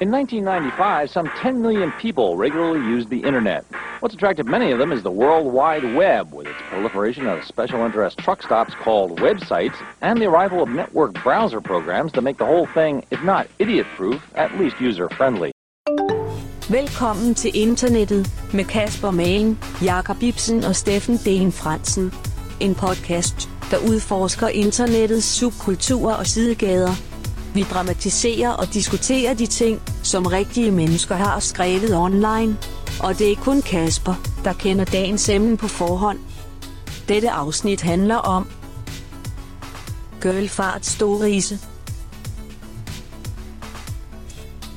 In 1995, some 10 million people regularly used the internet. What's attracted many of them is the World Wide Web, with its proliferation of special interest truck stops called websites, and the arrival of network browser programs that make the whole thing, if not idiot-proof, at least user-friendly. Velkommen til internettet med Kasper Malen, Jakob Ibsen og Steffen Den Fransen. En podcast, der udforsker internettets subkulturer og sidegader. Vi dramatiserer og diskuterer de ting, som rigtige mennesker har skrevet online. Og det er kun Kasper, der kender dagens emne på forhånd. Dette afsnit handler om Girlfart Storise.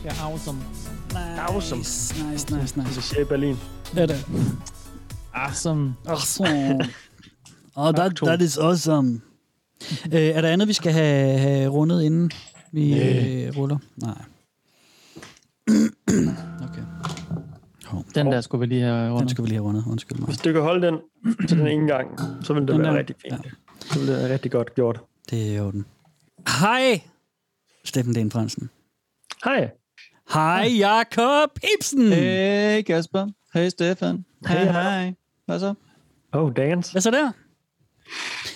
Ja, awesome. Awesome. Nice, nice, nice, Det nice. i Berlin. Det er det. Awesome. Awesome. Oh, that, that is awesome. øh, er der andet, vi skal have, have rundet, inden vi øh, ruller? Nej. Okay. Hov, Den der skulle vi lige have den rundet. skal vi lige have rundet. Undskyld mig. Hvis du kan holde den til den ene gang, så vil det Den være der. rigtig fint. Så vil det være rigtig godt gjort. Det er i orden. Hej, Steffen Den Fransen. Hej. Hej, Jakob Ibsen. Hey Kasper. Hey Stefan. Hej hej. Hvad så? Oh, dance. Hvad så der?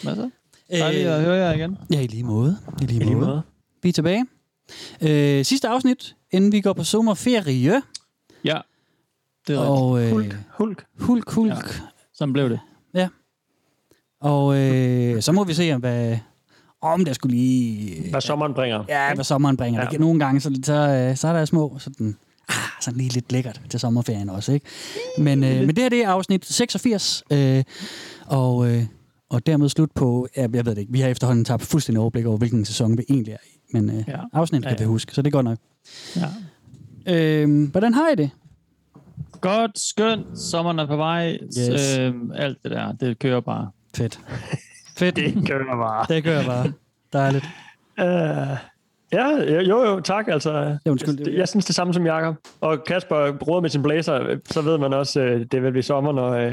Hvad så? Dejligt at høre jer igen. Ja, i lige måde. I lige, I lige måde. måde. Vi er tilbage. Øh, sidste afsnit, inden vi går på sommerferie. Ja. Det er. Og øh, Hulk. Hulk. hulk, hulk. Ja. Sådan blev det. Og øh, så må vi se, om hvad, om der skulle lige... Hvad sommeren bringer. Ja, hvad sommeren bringer. Ja. Ja. Nogle gange, så, så, øh, så er der små sådan, ah, sådan lige lidt lækkert til sommerferien også, ikke? Men, øh, men det her det er afsnit 86, øh, og, øh, og dermed slut på, ja, jeg ved det ikke, vi har efterhånden tabt fuldstændig overblik over, hvilken sæson vi egentlig er i. Men øh, Ja. afsnit kan Ja, ja, vi huske, så det er godt nok. Ja. Øh, hvordan har I det? Godt, skønt. Sommeren er på vej. Yes. Øhm, alt det der, det kører bare. Fedt. Fedt. Det kører bare. Det gør jeg bare. Dejligt. Uh, ja, jo, jo, tak. Altså, Ja, undskyld, det- jeg, synes det samme som Jakob. Og Kasper råder med sin blazer, så ved man også, øh, det vil blive sommer, når, øh,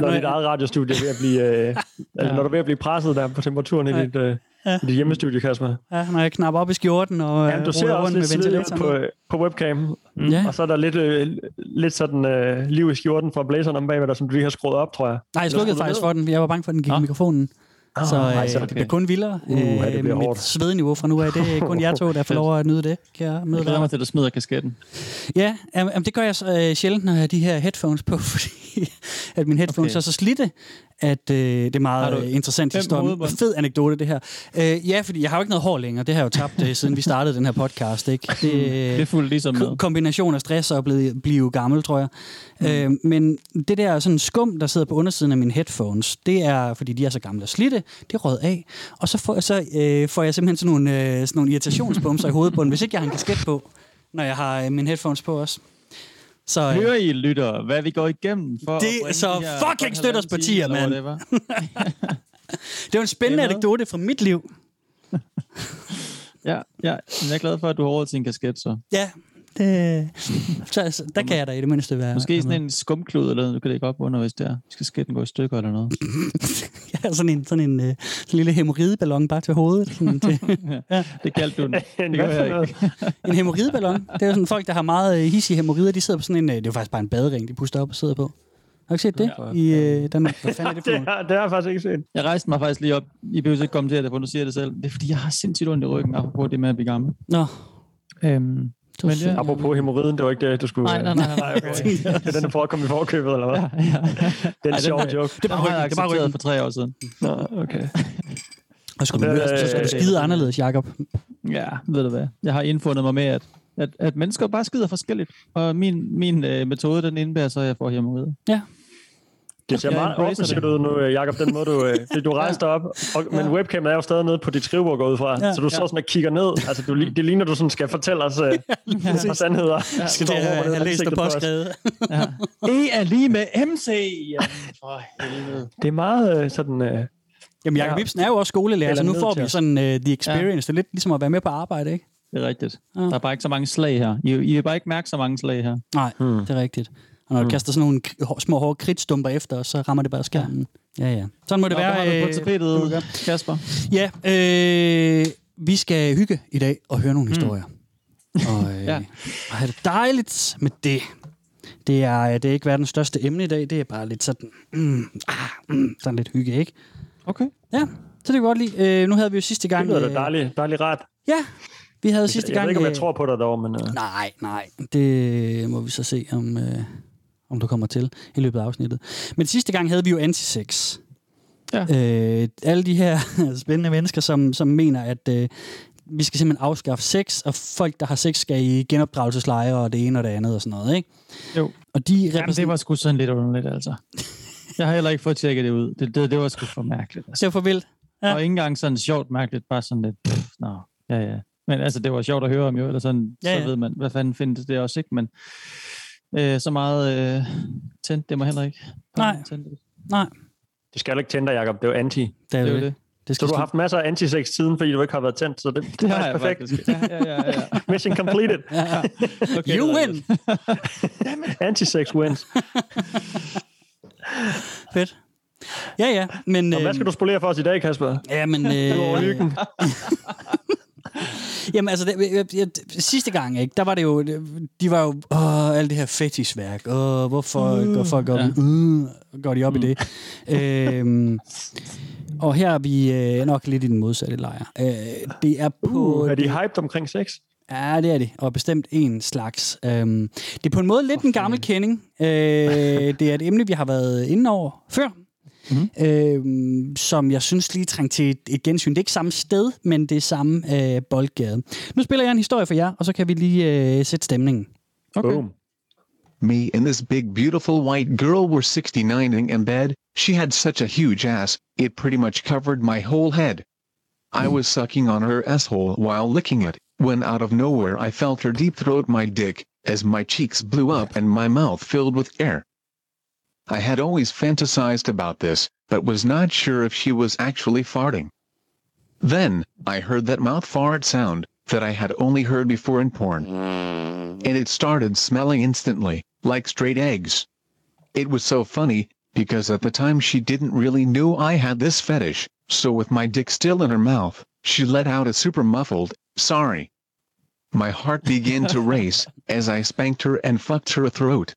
når Nå, dit eget radiostudie er ved at blive, øh, eller når du er ved at blive presset der på temperaturen i Ja. dit, øh, Ja. i dit hjemmestudie, Kasper. Ja, når jeg knapper op i skjorten og Ja, du ser også lidt med på, på webcam, Ja. og så er der lidt, øh, lidt sådan øh, liv i skjorten fra blazeren om bagved dig, som du lige har skruet op, tror jeg. Nej, jeg slukkede faktisk ned? for den. Jeg var bange for, at den gik i Nå. mikrofonen. Så nej, øh, så er det bliver kun vildere. Uh, det Øh, bliver mit hårdt. svedeniveau fra nu af, det er kun jer to, der får lov at nyde det. Kan jeg Jeg glæder mig til, at du smider kasketten. Ja, jamen, det gør jeg så, øh, sjældent, når jeg har de her headphones på, fordi at mine headphones Okay. okay. er så slidte, at øh, det er meget Har du øh, interessant historie. Fed anekdote, det her. Øh, ja, fordi jeg har jo ikke noget hår længere. Det har jeg jo tabt, øh, siden vi startede den her podcast. Ikke? Det, Det er fuldt ligesom med. Ko- kombination af stress og blive, blive gammel, tror jeg. Mm. Øh, men det der sådan skum, der sidder på undersiden af mine headphones, det er, fordi de er så gamle og slidte, det er rød af. Og så får, så, øh, får jeg simpelthen sådan nogle, øh, sådan nogle irritationsbumser i hovedbunden, hvis ikke jeg har en kasket på, når jeg har øh, mine headphones på også. Så, øh, Hører I, lytter, hvad vi går igennem for Det at er så de fucking støt os partier, mand. det var en spændende Det er anekdote fra mit liv. Ja, ja. Jeg er glad for, at du har råd til en kasket, så. Ja, det, så, så, der kan jeg da i det mindste være. Måske sådan en skumklud, eller noget, du kan lægge op under, hvis det er. Skal skidten gå i stykker eller noget. Ja, sådan en, sådan en, øh, sådan en lille hemorrideballon bare til hovedet. Sådan til, Det kaldte du den. En Det jeg ikke. En hemorrideballon. Det er jo sådan folk, der har meget øh, hissige hemorrider, de sidder på sådan en... Øh, det er jo faktisk bare en badering, de puster op og sidder på. Har du ikke set det Ja. i øh, Danmark? Hvad fanden er det for Det har, det har jeg faktisk ikke set. Jeg rejste mig faktisk lige op. I behøver ikke kommentere det, for nu siger jeg det selv. Det er fordi, jeg har sindssygt ondt i ryggen, apropos det med at blive gammel. Nå, Øhm, var Men ja. Apropos hemorriden, det var ikke det, du skulle... nej, nej, nej. nej, okay. Det er den, der får at komme i forkøbet, eller hvad? Ja, ja. Det er en sjov den, joke. Det er har jeg ryggen, det er bare accepteret ryggen. for tre år siden. Nå, okay. Og skulle du, Øh, så skulle du skide anderledes, Jacob. Ja, ved du hvad. Jeg har indfundet mig med, at, at, at mennesker bare skider forskelligt. Og min, min øh, metode, den indebærer så, at jeg får hemorrider. Ja. Det ser Jeg meget offensivt ud nu, øh, Jacob, den måde, du, øh, fordi du rejste op, og, men Ja. webcamet er jo stadig nede på dit skrivebord går ud fra, Ja. så du står sådan og kigger ned. Altså, du, det ligner, du sådan skal fortælle os øh, ja, sandheder. Ja, Skal det have, have læst og påskrevet? Ja. E er lige med MC. Jamen, for helvede. Det er meget øh, sådan... Øh, Jamen, Jacob Ja. Ibsen er jo også skolelærer, så nu får vi sådan uh, the experience. Det er lidt ligesom at være med på arbejde, ikke? Det er rigtigt. Ja. Der er bare ikke så mange slag her. I, I vil bare ikke mærke så mange slag her. Nej, Hmm. det er rigtigt. Og når du kaster sådan nogle små hårde kridtstumper efter, os, så rammer det bare skærmen. Ja, ja. Sådan må det Nå, være. du på øh, tapetet, Kasper? Ja, øh, vi skal hygge i dag og høre nogle historier. Og, øh, ja. og have det dejligt med det. Det er, øh, det er ikke verdens største emne i dag. Det er bare lidt sådan, mm, ah, mm, sådan lidt hygge, ikke? Okay. Ja, så det kan godt lide. Øh, nu havde vi jo sidste gang... Det lyder da øh, dejligt, dejligt rart. Ja, vi havde sidste jeg gang... ved ikke, om jeg øh, tror på dig dog, men... Uh... Nej, nej. Det må vi så se, om, øh, om du kommer til i løbet af afsnittet. Men sidste gang havde vi jo antisex. Ja. Øh, alle de her spændende mennesker, som, som mener, at øh, vi skal simpelthen afskaffe sex, og folk, der har sex, skal i genopdragelseslejre og det ene og det andet og sådan noget, ikke? Jo. Og de Jamen, det var sgu sådan lidt underligt, altså. Jeg har heller ikke fået tjekket det ud. Det, det, det var sgu for mærkeligt. Altså. Det var for vildt. Ja. Og ikke engang sådan sjovt mærkeligt, bare sådan lidt, pff, nå, ja, ja. Men altså, det var sjovt at høre om jo, eller sådan, ja, ja. så ved man, hvad fanden findes det også, ikke? Men øh, så meget øh, tændt, det må heller ikke. Nej. Nej, Det skal ikke tænde dig, Jacob. Det er jo anti. det er Det jo er det. det. det Så skal du har haft masser af anti-sex tiden, fordi du ikke har været tændt, så det, det, Det er jeg perfekt. faktisk. Ja, ja, ja, ja. Mission completed. Ja, ja. Okay, You det er win! Anti-sex wins. Fedt. Ja, ja. Men, Og hvad skal du spolere for os i dag, Kasper? Ja, men... Øh. Jamen altså, det, jeg, sidste gang, ikke, der var det jo, de var jo, åh, alt det her fetishværk, åh, hvorfor, uh, går, ja. ja. uh, går de op mm. i det? øhm, og her er vi øh, nok lidt i den modsatte lejr. Øh, det er på... Uh, er de hyped omkring sex? Ja, det er det, og bestemt en slags. Øhm, det er på en måde lidt en gammel kending. Øh, det er et emne, vi har været inde over før, mm-hmm. øhm, som jeg synes lige trængte til et, et gensyn. Det er ikke samme sted, men det er samme øh, boldgade. Nu spiller jeg en historie for jer, og så kan vi lige øh, sætte stemningen. Okay. Boom. Me and this big beautiful white girl were 69ing in bed. She had such a huge ass, it pretty much covered my whole head. I was sucking on her asshole while licking it, when out of nowhere I felt her deep throat my dick, as my cheeks blew up and my mouth filled with air. I had always fantasized about this, but was not sure if she was actually farting. Then, I heard that mouth fart sound, that I had only heard before in porn. And it started smelling instantly, like straight eggs. It was so funny, because at the time she didn't really knew I had this fetish, so with my dick still in her mouth, she let out a super muffled, sorry. My heart began to race, as I spanked her and fucked her throat.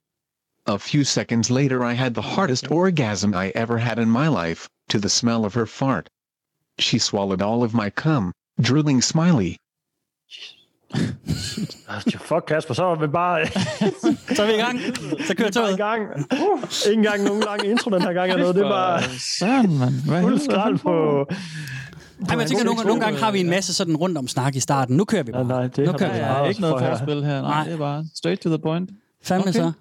A few seconds later I had the hardest orgasm I ever had in my life, to the smell of her fart. She swallowed all of my cum, drooling smiley. Fuck, Kasper, så er vi bare, Så er vi i gang. Så kører bare i gang. Uh, ikke engang nogen lang intro den her gang eller noget. Det er bare Sådan, mand. Hvad fuld helvede? skrald på... Ej, men jeg tænker, nogle, nogle gange har vi en masse sådan rundt om snak i starten. Nu kører vi Ja, bare. nej, det nu kører vi vi Ja, ikke noget for her. forspil her. Nej, Nej. det er bare straight to the point. Fandme Okay. så.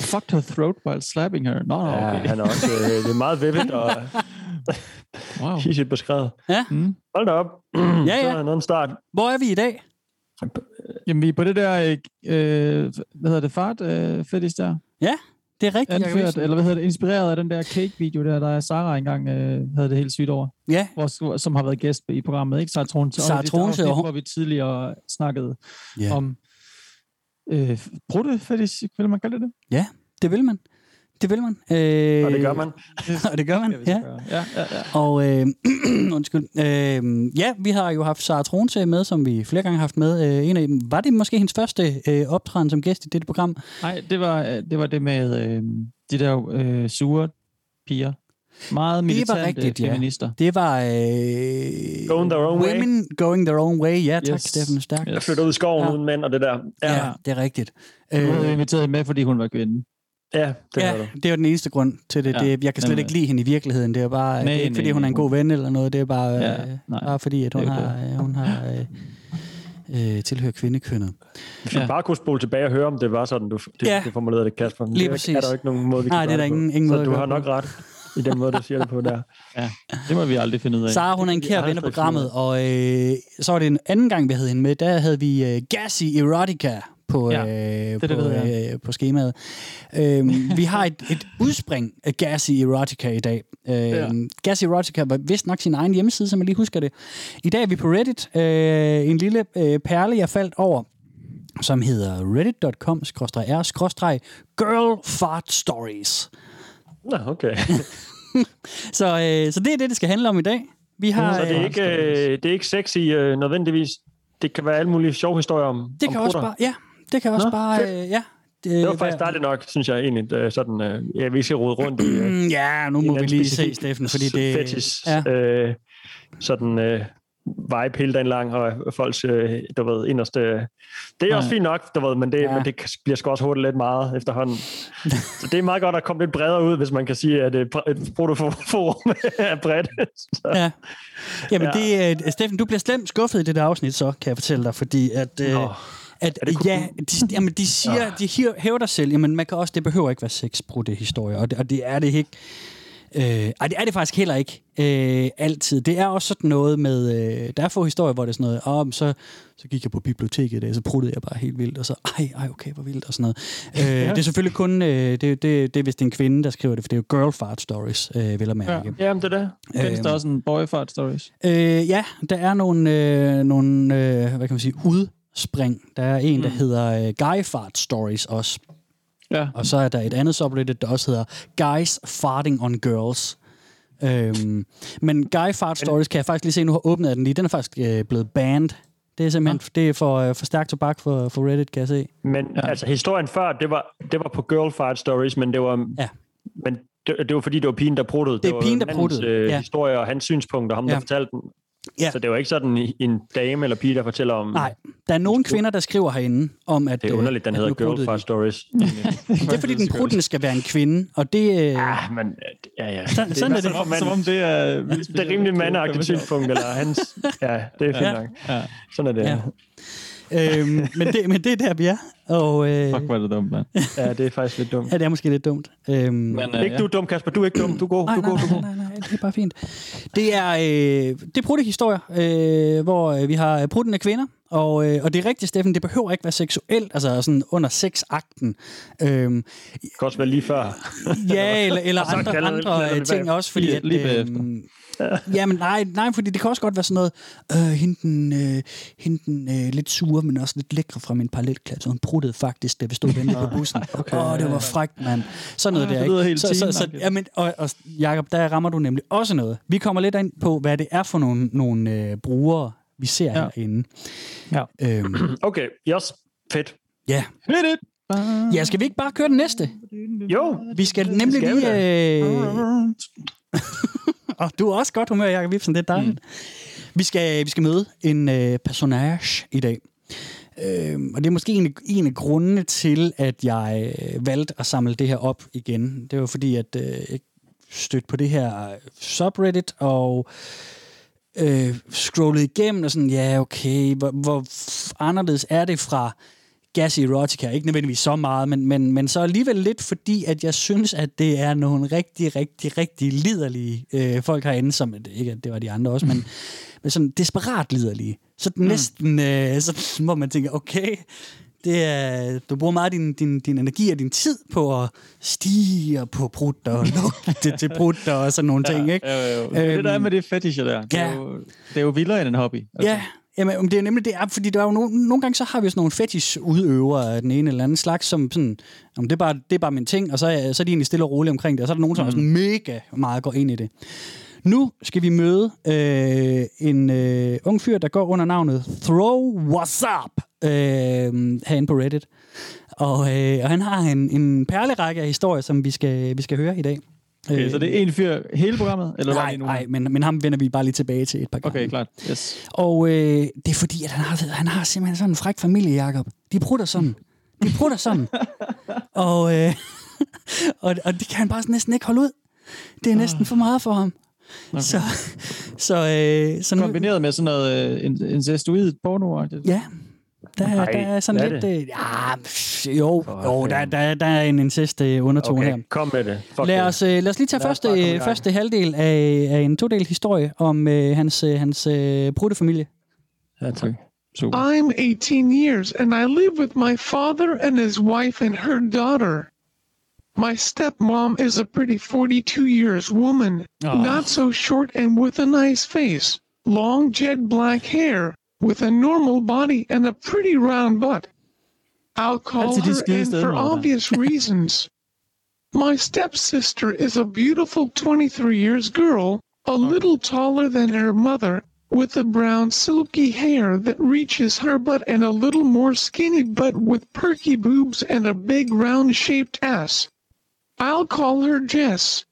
Fucked her throat while slapping her. Nå, no, Ja, okay. han er også øh, det er meget vivid og Wow. hissigt beskrevet. Ja. Mm. Hold da op. Ja, Så ja. er noget en start. Hvor er vi i dag? Jamen, vi er på det der, øh, øh, hvad hedder det, fart øh, fetish der? Det er rigtigt. Anført, eller hvad hedder det, inspireret af den der cake-video der, der Sarah engang øh, havde det helt sygt over, Ja, hvor, som har været gæst i programmet, ikke? Sarah Tronse. Det Tronse, hvor vi tidligere snakkede Ja. om øh, brudte fetish, vil man kalde det? det vil man. Det vil man. Øh, Og det gør man. og det gør man, ja. Ja, ja, ja. Og øh, undskyld. Øh, ja, vi har jo haft Sara Tronse med, som vi flere gange har haft med. Øh, en af dem. Var det måske hendes første øh, optræden som gæst i dette program? Nej, det var øh, det, var det med øh, de der øh, sure piger. Meget militante rigtigt, ja. feminister. Det var... Øh, Going their own way. Women going their own way. Ja, tak, Yes. Steffen Stærk. Yes. Jeg flytter ud i skoven Ja. uden mænd og det der. Ja, Ja, det er rigtigt. Vi Øh, inviteret hende med, fordi hun var kvinde. ja det ja, har du. det er jo den eneste grund til det. Ja, det jeg kan slet men, ikke lide hende i virkeligheden. Det er bare nej, det er ikke, fordi nej, hun er en nej. god ven eller noget. Det er bare, Ja, øh, nej. bare fordi, at hun Det har, øh, hun har øh, øh, tilhører kvindekønnet. Hvis vi Ja. bare kunne spole tilbage og høre, om det var sådan, du, det, Ja. det formulerede det, Kasper. Men Lige det præcis. er der jo ikke nogen måde, vi Nej, kan det er der ingen- ingen Så måde at du har nok ret i den måde, du siger det på der. Det må vi aldrig finde ud af. Sara, hun er en kær ven af programmet, og øh, så var det en anden gang, vi havde hende med. Der havde vi øh, Gassy Erotica på, Ja, øh, det på, jeg. øh, på skemaet. Øh, vi har et, et udspring af Gassy Erotica i dag. Øh, Ja. Gassy Erotica var vist nok sin egen hjemmeside, som jeg lige husker det. I dag er vi på Reddit. Øh, en lille øh, perle, jeg faldt over, som hedder reddit.com-r-girl fart stories. Nå, okay. Så, øh, så det er det, det skal handle om i dag. Vi har, Så det er øh, ikke, øh, det er ikke sexy øh, nødvendigvis. det kan være alle mulige sjove historier om Det om kan også bare, ja, det kan også Nå, bare, fedt. øh, ja. Det var øh, faktisk dejligt nok, synes jeg egentlig, øh, sådan, øh, ja, vi skal rode rundt i øh, ja, nu må vi lige se, Steffen, fordi det... Fetish, Ja. øh, sådan øh, vibe hele dagen lang, og folks, øh, du ved, inderste... Det er også Nej. fint nok, du ved, men det, Ja. ja. men det bliver sgu også hurtigt lidt meget efterhånden. Så det er meget godt at komme lidt bredere ud, hvis man kan sige, at et, pr- et protoforum er bredt. Så, Ja. Jamen, Ja. det, uh, Steffen, du bliver slemt skuffet i det der afsnit, så kan jeg fortælle dig, fordi at, Nå. at det ja, de, jamen, de siger, de hæver- hæver dig selv, jamen man kan også, det behøver ikke være sexbrudte historier, og det, og det er det ikke. Øh, ej, det er det faktisk heller ikke øh, altid. Det er også sådan noget med, øh, der er få historier, hvor det er sådan noget, oh, så, så gik jeg på biblioteket i dag, så pruttede jeg bare helt vildt, og så, ej, ej, okay, hvor vildt, og sådan noget. Øh, Det er selvfølgelig kun, øh, det, det, det er hvis det er en kvinde, der skriver det, for det er jo girl fart stories, øh, vil jeg mærke. Ja. Jamen, det er det. Findes der også en boy fart stories? Øh, ja, der er nogle, øh, nogle øh, hvad kan man sige, udspring. Der er en, der hedder øh, Guy Fart Stories også. Ja. Og så er der et andet subreddit, der også hedder Guys Farting on Girls. Øhm, men Guy Fart Stories kan jeg faktisk lige se, nu har åbnet den lige. Den er faktisk øh, blevet banned. Det er simpelthen det er for, øh, for stærkt tobak for, for Reddit, kan jeg se. Men ja. altså, historien før, det var, det var på Girl Fart Stories, men det var... Ja. Men det, det var fordi, det var pigen, der pruttede. Det er var pigen, der pruttede, Øh, ja. historie og hans synspunkter, ham, Ja. der fortalte den. Ja. Så det var ikke sådan en dame eller pige, der fortæller om... Nej, der er nogle kvinder, der skriver herinde om, at... Det er øh, underligt, den hedder Girl de. Stories. Det er fordi, den pruttende skal være en kvinde, og det... Øh, ah, men ja, ja. sådan, sådan er det. Som om, som om det er... Det er rimelig mandagtigt synspunkt, eller hans... Ja, det er fint Ja. nok. Ja. Sådan er det. Ja. øhm, men, det, men det er der, vi er. Og, øh, Fuck, hvor er det dumt, mand. ja, det er faktisk lidt dumt. ja, det er måske lidt dumt. Øhm, Men, øh, Ikke du er dum, Kasper. Du er ikke dum. Du er god. nej, Du er nej, god. Du er nej, god. nej, nej, det er bare fint. Det er, øh, det er brudte historier, øh, hvor øh, vi har brudte kvinder, og, øh, og det er rigtigt, Steffen, det behøver ikke være seksuelt, altså sådan under sexakten. Øhm, Det kan også være lige før. ja, eller, eller andre, kalder- andre kalder øh, ting bagefter. også, fordi Lige- at, lige bagefter. Ja, men nej, nej, fordi det kan også godt være sådan noget, øh, hende den, øh, hende den øh, lidt sure, men også lidt lækre fra min parallelklasse. Hun pruttede faktisk, da vi stod vente på bussen. Åh, okay, oh, det var frækt, mand. Sådan noget Ah, der, ikke? så, så, så, ja, men, og, og Jacob, der rammer du nemlig også noget. Vi kommer lidt ind på, hvad det er for nogle, nogle øh, brugere, vi ser Ja. herinde. Ja. Øhm, Okay, yes. Fedt. ja. It! ja, skal vi ikke bare køre den næste? Jo, Vi skal nemlig skal lige... Øh, og du er også godt humør, Jacob Vipsen, det er dejligt. Mm. Vi, skal, vi skal møde en øh, personage i dag. Øh, og det er måske en, af- en af grundene til, at jeg øh, valgte at samle det her op igen. Det var fordi, at øh, jeg stødte på det her øh, subreddit, og øh, scrollede igennem, og sådan, ja, okay, hvor, hvor anderledes er det fra gas erotica? Ikke nødvendigvis så meget, men, men, men så alligevel lidt, fordi at jeg synes, at det er nogle rigtig, rigtig, rigtig liderlige øh, folk herinde, som, ikke det var de andre også, men, men sådan desperat liderlige. Så mm. næsten, øh, så må man tænke, okay, det er, du bruger meget din, din, din energi og din tid på at stige på brutter og lugte til brutter og sådan nogle ting, ikke? Jo, jo. Det, er det der er med det fetisher der. Det er, Ja. jo, det er jo vildere end en hobby. Altså. Ja, jamen, det er nemlig det, er, fordi der er jo nogle, nogle gange, så har vi sådan nogle fetish-udøvere af den ene eller anden slags, som sådan, jamen, det, er bare, det er bare min ting, og så er, så er de egentlig stille og rolige omkring det, og så er der nogen, som mm. er sådan mega meget går ind i det. Nu skal vi møde øh, en øh, ung fyr, der går under navnet Throw What's Up øh, herinde på Reddit. Og, øh, og han har en, en perlerække af historier, som vi skal, vi skal høre i dag. Okay, så det er en fyr hele programmet? Eller Nej, nej men, men ham vender vi bare lige tilbage til et par gange. Okay, klart. Yes. Og øh, det er fordi, at han har, han har simpelthen sådan en fræk familie, Jacob. De prutter sådan. De prutter sådan. og, øh, og, og det kan han bare næsten ikke holde ud. Det er næsten for meget for ham. Okay. Så, så, øh, så nu, Kombineret med sådan noget øh, in- incestuid porno ja, der, er- Nej, der er sådan er lidt... det? Øh, ja, pff, jo, jo der, der, der er en incest øh, undertone her. okay. Kom med det. Fuck Lad os, øh, lad os lige tage Lad første, øh, første halvdel af, af en todel historie om øh, hans, øh, hans øh, bruttefamilie. Ja, tak. Super. I'm 18 years and I live with my father and his wife and her daughter. My stepmom is a pretty 42 years woman, not so short and with a nice face, long jet black hair, with a normal body and a pretty round butt. I'll call her and for obvious reasons. My stepsister is a beautiful 23 years girl, a little taller than her mother, with a brown silky hair that reaches her butt and a little more skinny butt with perky boobs and a big round shaped ass. I'll call her Jess.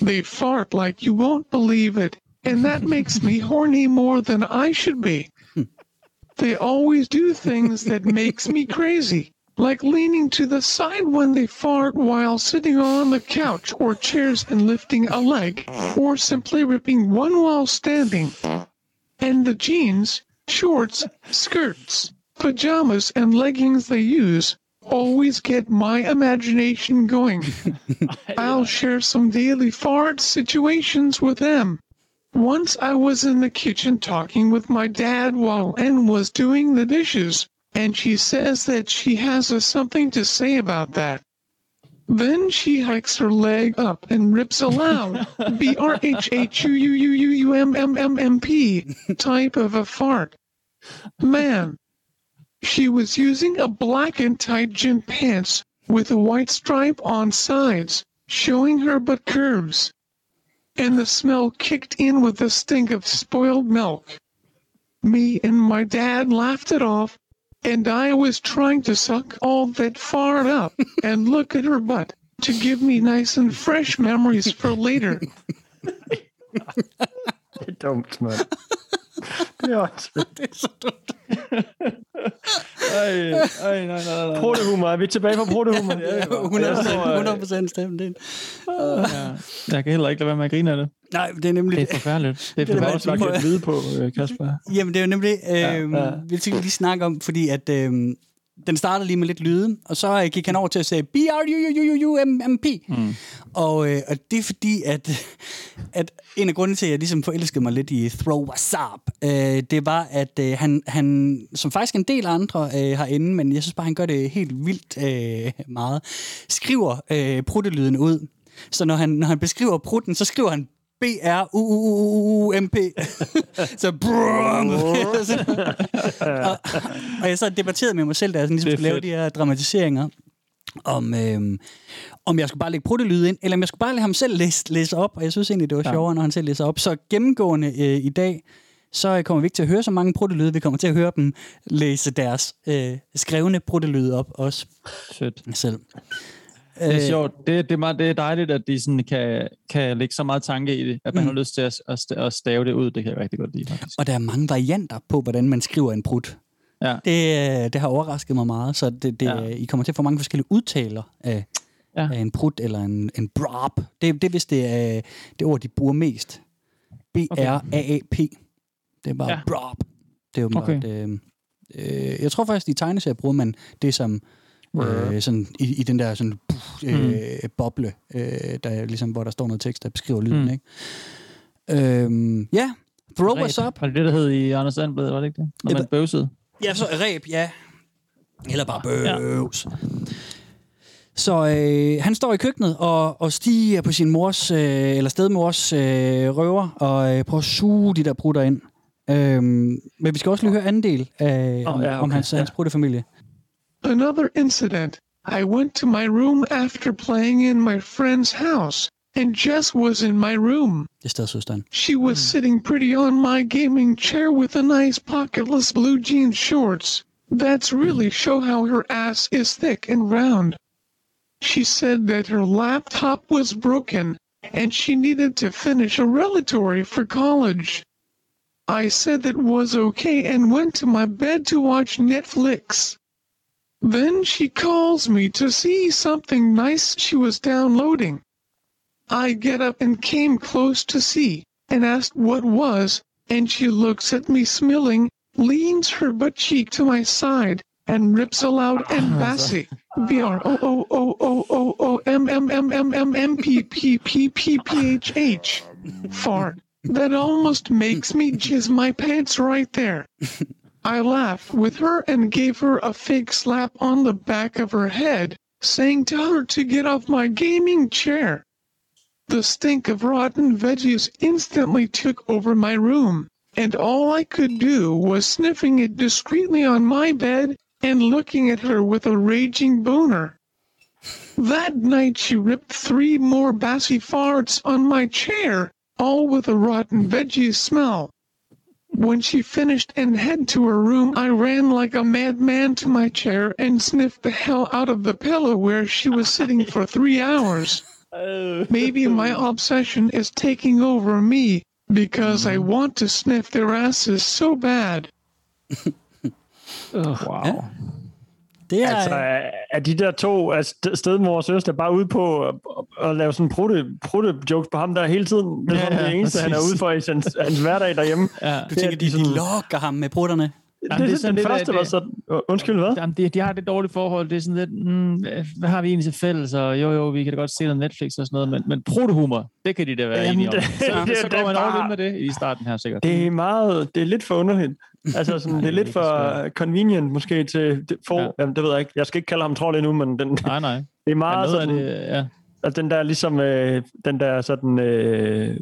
They fart like you won't believe it, and that makes me horny more than I should be. They always do things that makes me crazy, like leaning to the side when they fart while sitting on the couch or chairs and lifting a leg, or simply ripping one while standing. And the jeans, shorts, skirts, pajamas, and leggings they use always get my imagination going. I'll share some daily fart situations with them. Once I was in the kitchen talking with my dad while Ann was doing the dishes, and she says that she has a something to say about that. Then she hikes her leg up and rips a loud B R H H U U U U U M M M M P type of a fart. Man, she was using a black and tight gym pants with a white stripe on sides, showing her butt curves. And the smell kicked in with the stink of spoiled milk. Me and my dad laughed it off, and I was trying to suck all that fart up and look at her butt to give me nice and fresh memories for later. Det er dumt, mand. Det er også Det er så dumt. Ej, ej, nej, nej, nej. protehumor. Er vi tilbage på protehumor? Ja, ja. 100%, 100% stemme det. Ja. Jeg kan heller ikke lade være med at grine af det. Nej, det er nemlig... Det er forfærdeligt. Det er forfærdeligt. et vide på, øh, Kasper? Jamen, det er jo nemlig... Øh, ja, ja. ja. Vi lige snakke om, fordi at... Øh, den startede lige med lidt lyde, og så øh, gik han over til at sige b r u u u u m m p mm. og, øh, og det er fordi, at, at en af grundene til, at jeg ligesom forelskede mig lidt i Throw What's Up, øh, det var, at øh, han, han, som faktisk en del andre øh, herinde, men jeg synes bare, han gør det helt vildt øh, meget, skriver øh, pruttelyden ud. Så når han, når han beskriver prutten, så skriver han B-R-U-U-U-U-M-P. så brum. og, og jeg så debatterede med mig selv, da jeg sådan ligesom skulle lave de her dramatiseringer, om, øhm, om jeg skulle bare lægge pruttelyd ind, eller om jeg skulle bare lade ham selv læse, læse op, og jeg synes egentlig, det var Ja. sjovere, når han selv læser op. Så gennemgående øh, i dag, så kommer vi ikke til at høre så mange pruttelyde, vi kommer til at høre dem læse deres øh, skrevne pruttelyde op også Sødt. selv. Det er Øh, sjovt. Det, det, er meget, det er dejligt, at de sådan kan, kan lægge så meget tanke i det, at man Mm. har lyst til at, at, stave det ud. Det kan jeg rigtig godt lide, faktisk. Og der er mange varianter på, hvordan man skriver en prut. Ja. Det, øh, det har overrasket mig meget, så det, det, Ja. ja. I kommer til at få mange forskellige udtaler af, Ja. af en prut eller en, en brop. Det, det er vist det, er det ord, de bruger mest. B-R-A-A-P. Det er bare Ja. brop. Det er jo okay. øh, øh, jeg tror faktisk, i tegneserier bruger man det som øh, sådan, i, i den der sådan, puff, øh, boble, øh, der, ligesom, hvor der står noget tekst, der beskriver lyden. Mm. Mm. Ikke? Øhm, ja, throw us up. Var det det, der hed i Anders Sandblad, var det ikke det? Når man bøvsede. Ja, så ræb, ja. Eller bare bøvs. Ja. Så øh, han står i køkkenet og, og stiger på sin mors, øh, eller stedmors øh, røver, og øh, prøver at suge de der prutter ind. Øhm, men vi skal også lige høre anden del af, Åh, om, ja, okay, om hans, ja. hans pruttefamilie. Another incident. I went to my room after playing in my friend's house, and Jess was in my room. Det er stedsøsteren. She was sitting pretty on my gaming chair with a nice pocketless blue jean shorts. That's really show how her ass is thick and round. She said that her laptop was broken and she needed to finish a relatory for college. I said that was okay and went to my bed to watch Netflix. Then she calls me to see something nice she was downloading. I get up and came close to see and asked what was, and she looks at me smiling, leans her butt cheek to my side, and rips aloud and bassy. B R O O O O O O M M M M M M P P P P P H H. Fart. That almost makes me jizz my pants right there. I laughed with her and gave her a fake slap on the back of her head, saying tell her to get off my gaming chair. The stink of rotten veggies instantly took over my room, and all I could do was sniffing it discreetly on my bed and looking at her with a raging boner. That night she ripped three more bassy farts on my chair, all with a rotten veggie smell. When she finished and head to her room, I ran like a madman to my chair and sniffed the hell out of the pillow where she was sitting for three hours. Oh. Maybe my obsession is taking over me because I mm-hmm. want to sniff their asses so bad. Wow. Eh? Det er, Altså, er, er de der to altså, st- stedmor og søster bare ude på at, at lave sådan prutte, prutte jokes på ham der hele tiden? Det er Ja, sådan ja, det eneste, han er præcis. ude for i hans, hans hverdag derhjemme. Ja. du tænker, det de, er de sådan- lokker ham med prutterne. Jamen, det, det er sådan den lidt, første var det- sådan... Undskyld, hvad? Jamen, de, de har det dårlige forhold. Det er sådan lidt, mm, hvad har vi egentlig til fælles? Og jo, jo, vi kan da godt se noget Netflix og sådan noget, men, men protohumor, det kan de da være Jamen, enige om. det- Så, det- så går man bare- med det i starten her, sikkert. Det er meget... Det er lidt for underligt. Altså, sådan, det er lidt for convenient måske til... For, Ja. ja. jamen, det ved jeg ikke. Jeg skal ikke kalde ham trold endnu, men den, Nej, nej. det er meget sådan... det, ja. Altså, den der ligesom... Øh, den der sådan... Øh,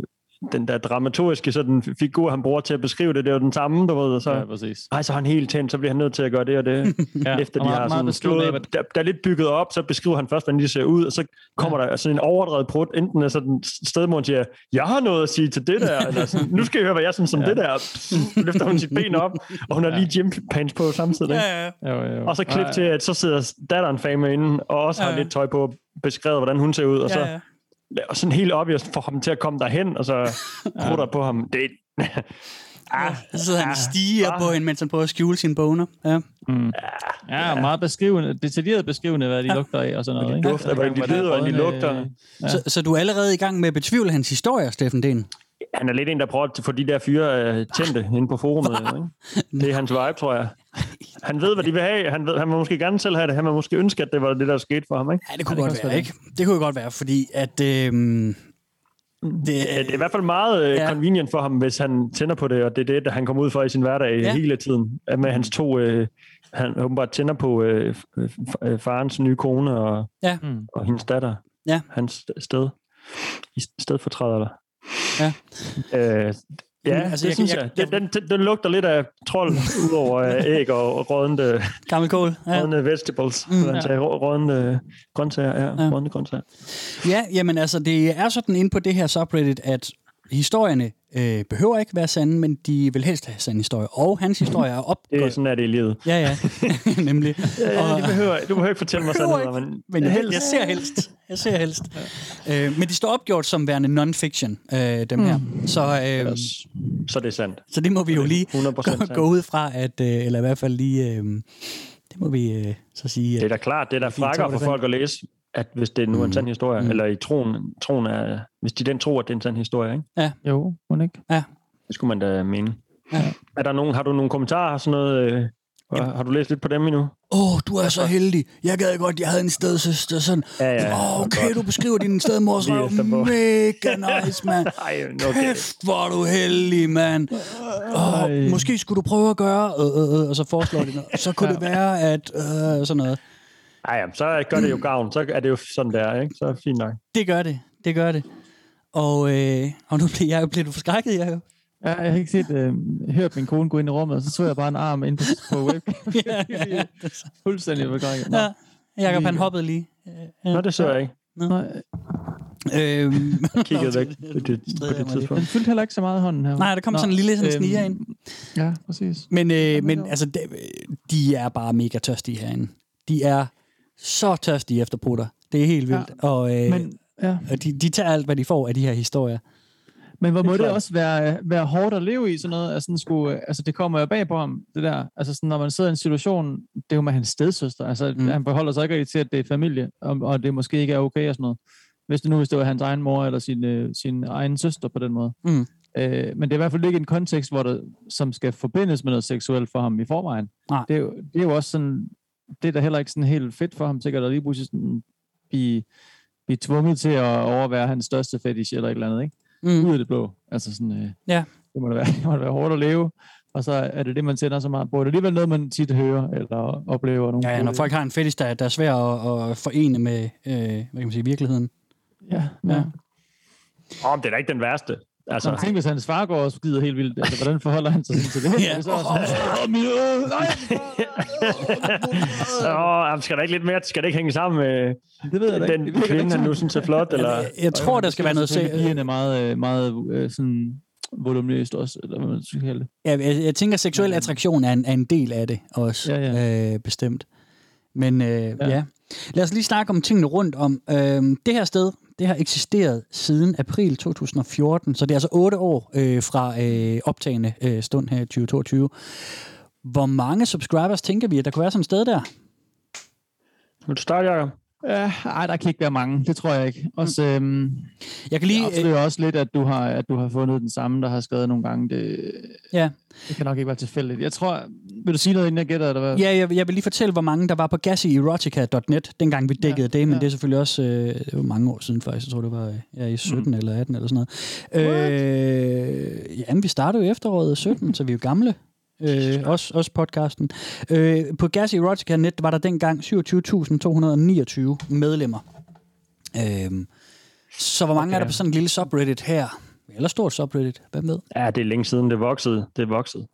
den der dramaturgiske sådan, figur, han bruger til at beskrive det, det er jo den samme, du ved, og så, ja, præcis. ej, så er han helt tændt, så bliver han nødt til at gøre det og det. Ja. Efter de har sådan af, stået, der, der er lidt bygget op, så beskriver han først, hvordan de ser ud, og så kommer ja. der sådan en overdrevet prut, enten er sådan stedmor siger, jeg har noget at sige til det der, eller sådan, nu skal I høre, hvad jeg synes om ja. det der. Så løfter hun sit ben op, og hun har lige gym pants på samtidig. Ja, ja. Jo, jo. Og så klip til, at så sidder datteren fame inde, og også har Ja. lidt tøj på, beskrevet, hvordan hun ser ud, og så Ja, ja. Og sådan helt obvious får ham til at komme derhen, og så prutter på ham. Det, ah, Så sidder han og stiger ah. på hende, mens han prøver at skjule sine boner. Ja. Ja, meget beskrivende, detaljeret beskrivende, hvad de lugter af og sådan noget. Ikke? dufter, hvordan de lyder, hvordan de lugter. Ja. Så, så du er allerede i gang med at betvivle hans historie, Steffen Den? Han er lidt en, der prøver at få de der fyre øh, tændte inde på forumet. Ikke? Det er hans vibe, tror jeg. Han ved, hvad de vil have. Han, ved, han må måske gerne selv have det. Han må måske ønske, at det var det, der skete for ham. Ikke? Ja, det kunne Ja, det godt være, også ikke? Det kunne godt være, fordi at... Øhm, det, Ja, det er i hvert fald meget øh, Ja. convenient for ham, hvis han tænder på det, og det er det, der han kommer ud for i sin hverdag Ja. hele tiden. Med hans to... Øh, han åbenbart tænder på øh, f- øh, farens nye kone og, Ja. Mm. og hendes datter. Ja. Hans sted. I stedfortræder der. Ja. Øh, Ja, altså, det jeg- synes jeg- jeg. Den, den, den lugter lidt af trold, udover øh, æg og rådne, gammel kål. Ja. rådne vegetables. Mm. Ja. sagde, rå- rådne grøntsager. Ja, Ja. rådne grøntsager. ja, jamen altså, det er sådan inde på det her subreddit, at historierne øh, behøver ikke være sande, men de vil helst have sande historier. Og hans historie er Det er sådan, er det i livet. Ja, ja, nemlig. Ja, Og- du, behøver, du behøver ikke fortælle mig sandheder, men, Men jeg, jeg ser helst. Jeg ser helst. Øh, men de står opgjort som værende non-fiction, øh, dem her. Så, øh, så det er sandt. så det må vi jo lige 100% gå, sandt. gå ud fra, at, øh, eller i hvert fald lige, øh, det må vi øh, så sige. Det er da klart, det er da det for folk at læse, at hvis det nu er en sand historie, Mm. eller i troen, troen er, hvis de den tror, at det er en sand historie, ikke? Jo, må ikke? det skulle man da mene. Ja. Er der nogen, har du nogle kommentarer, sådan noget, øh, har, har du læst lidt på dem endnu? Åh, oh, du er så heldig. Jeg gad godt, jeg havde en stedsøster. Sådan, Ja, ja, Åh, okay, godt. du beskriver din stedmors røv. Mega nice, mand. Okay. Kæft, hvor er du heldig, mand. Oh, måske skulle du prøve at gøre, øh, øh, øh, og så foreslår de noget. Så kunne det være, at øh, sådan noget. Ej, jamen, så gør det jo gavn. Så er det jo sådan der, ikke? Så er det fint nok. Det gør det. Det gør det. Og, øh, og nu bliver jeg jo blevet forskrækket, jeg jo. Ja, jeg har ikke set, øh, hørt min kone gå ind i rummet, og så så jeg bare en arm ind på, på webcam. ja, ja, ja. Fuldstændig begrænset. Nå. ja. Jakob, han hoppede lige. Nå, det så jeg ikke. Nej, Øhm, Kiggede væk på det, på det tidspunkt. den fyldte heller ikke så meget hånden her. nej, der kom Nå, sådan en lille sådan øhm, sniger ind. Ja, præcis. Men, øh, men altså, de, de er bare mega tørstige herinde. De er så tørstige efter putter. Det er helt vildt. Ja. Og, øh, Men, ja. og de, de tager alt, hvad de får af de her historier. Men hvor må det klart. også være, være hårdt at leve i sådan noget? Altså, sådan skulle, altså det kommer jo bag på ham, det der. Altså sådan, når man sidder i en situation, det er jo med hans stedsøster. Altså mm. han beholder sig ikke rigtig til, at det er familie, og, og det måske ikke er okay og sådan noget. Hvis det nu hvis det var hans egen mor eller sin, øh, sin egen søster på den måde. Mm. Øh, men det er i hvert fald ikke en kontekst, hvor det, som skal forbindes med noget seksuelt for ham i forvejen. Nej. Det er, jo, det er jo også sådan, det er da heller ikke sådan helt fedt for ham sikkert at lige pludselig sådan blive, blive tvunget til at overvære hans største fetish eller et eller andet, ikke? Mm. ud af det blå. Altså sådan, øh, Ja. det, må da være, det må da være hårdt at leve, og så er det det, man tænder så meget på. Det er alligevel noget, man tit hører eller oplever. Nogle Ja, ja, når folk har en fetish, der, der er svær at, at forene med øh, hvad kan man sige, virkeligheden. Ja, Ja. ja. Åh, oh, det er da ikke den værste. Altså, Altså, tænk, hvis hans far går og skider helt vildt. Altså, hvordan forholder han sig til det? Ja. Så sådan, "Åh, min, øh, nej, åh, jamen, skal der ikke lidt mere, skal det ikke hænge sammen med det ved jeg ikke. den Det virker kvinde, ikke han nu synes er flot? Eller? Jeg, jeg tror, der skal være noget... Pigerne er meget, øh, meget øh, sådan, voluminøst også, eller hvad man skal kalde det. Ja, jeg, jeg tænker, at seksuel attraktion er en, er en del af det også, Ja, ja. Øh, bestemt. Men øh, ja. Ja. ja, lad os lige snakke om tingene rundt om. Øh, det her sted, det har eksisteret siden april 2014, så det er altså otte år øh, fra øh, optagende øh, stund her i 2022. Hvor mange subscribers tænker vi, at der kunne være sådan et sted der? Vil du starte, Jacob? Ja, ej, der kan ikke være mange. Det tror jeg ikke. Også, øhm, Jeg kan lige... Øh, afslører også lidt, at du, har, at du har fundet den samme, der har skrevet nogle gange. Det, ja, det kan nok ikke være tilfældigt. Jeg tror... Vil du sige noget, inden jeg gætter, eller hvad? ja jeg, jeg vil lige fortælle, hvor mange der var på gasierotica.net, dengang vi dækkede ja, det, men ja. det er selvfølgelig også øh, det var mange år siden faktisk. Jeg tror, det var ja, i 17 mm. eller 18 eller sådan noget. Øh, jamen, vi startede jo efteråret 17, så vi er jo gamle. Øh, også, også podcasten. Øh, på Gas Erotica Net var der dengang 27.229 medlemmer. Øh, så hvor mange okay. er der på sådan en lille subreddit her? Eller stort subreddit, hvad med? Ja, det er længe siden, det voksede. Det er vokset.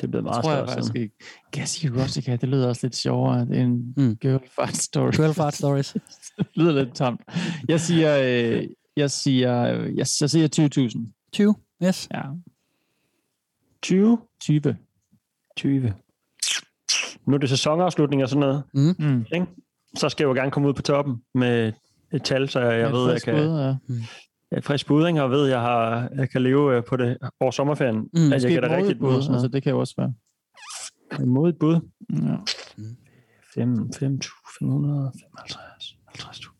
Det er blevet meget tror jeg større faktisk siden. ikke. Gassy Erotica, det lyder også lidt sjovere end Mm. Girl Fart Story. 12 fart stories. det lyder lidt tamt. Jeg siger, øh, jeg siger, øh, jeg, jeg siger 20.000. 20, yes. Ja, 20? 20. 20. Nu er det sæsonafslutning og sådan noget. Mm. Ikke? Så skal jeg jo gerne komme ud på toppen med et tal, så jeg, jeg ved, jeg kan... bud, ja. Jeg er frisk bud, ikke? og ved, jeg, har, jeg kan leve øh, på det over sommerferien. Mm. at jeg kan da rigtigt bud, bud. altså Altså, det kan jo også være. mod et bud. Ja. 5, 5, 500, 55, 50.000.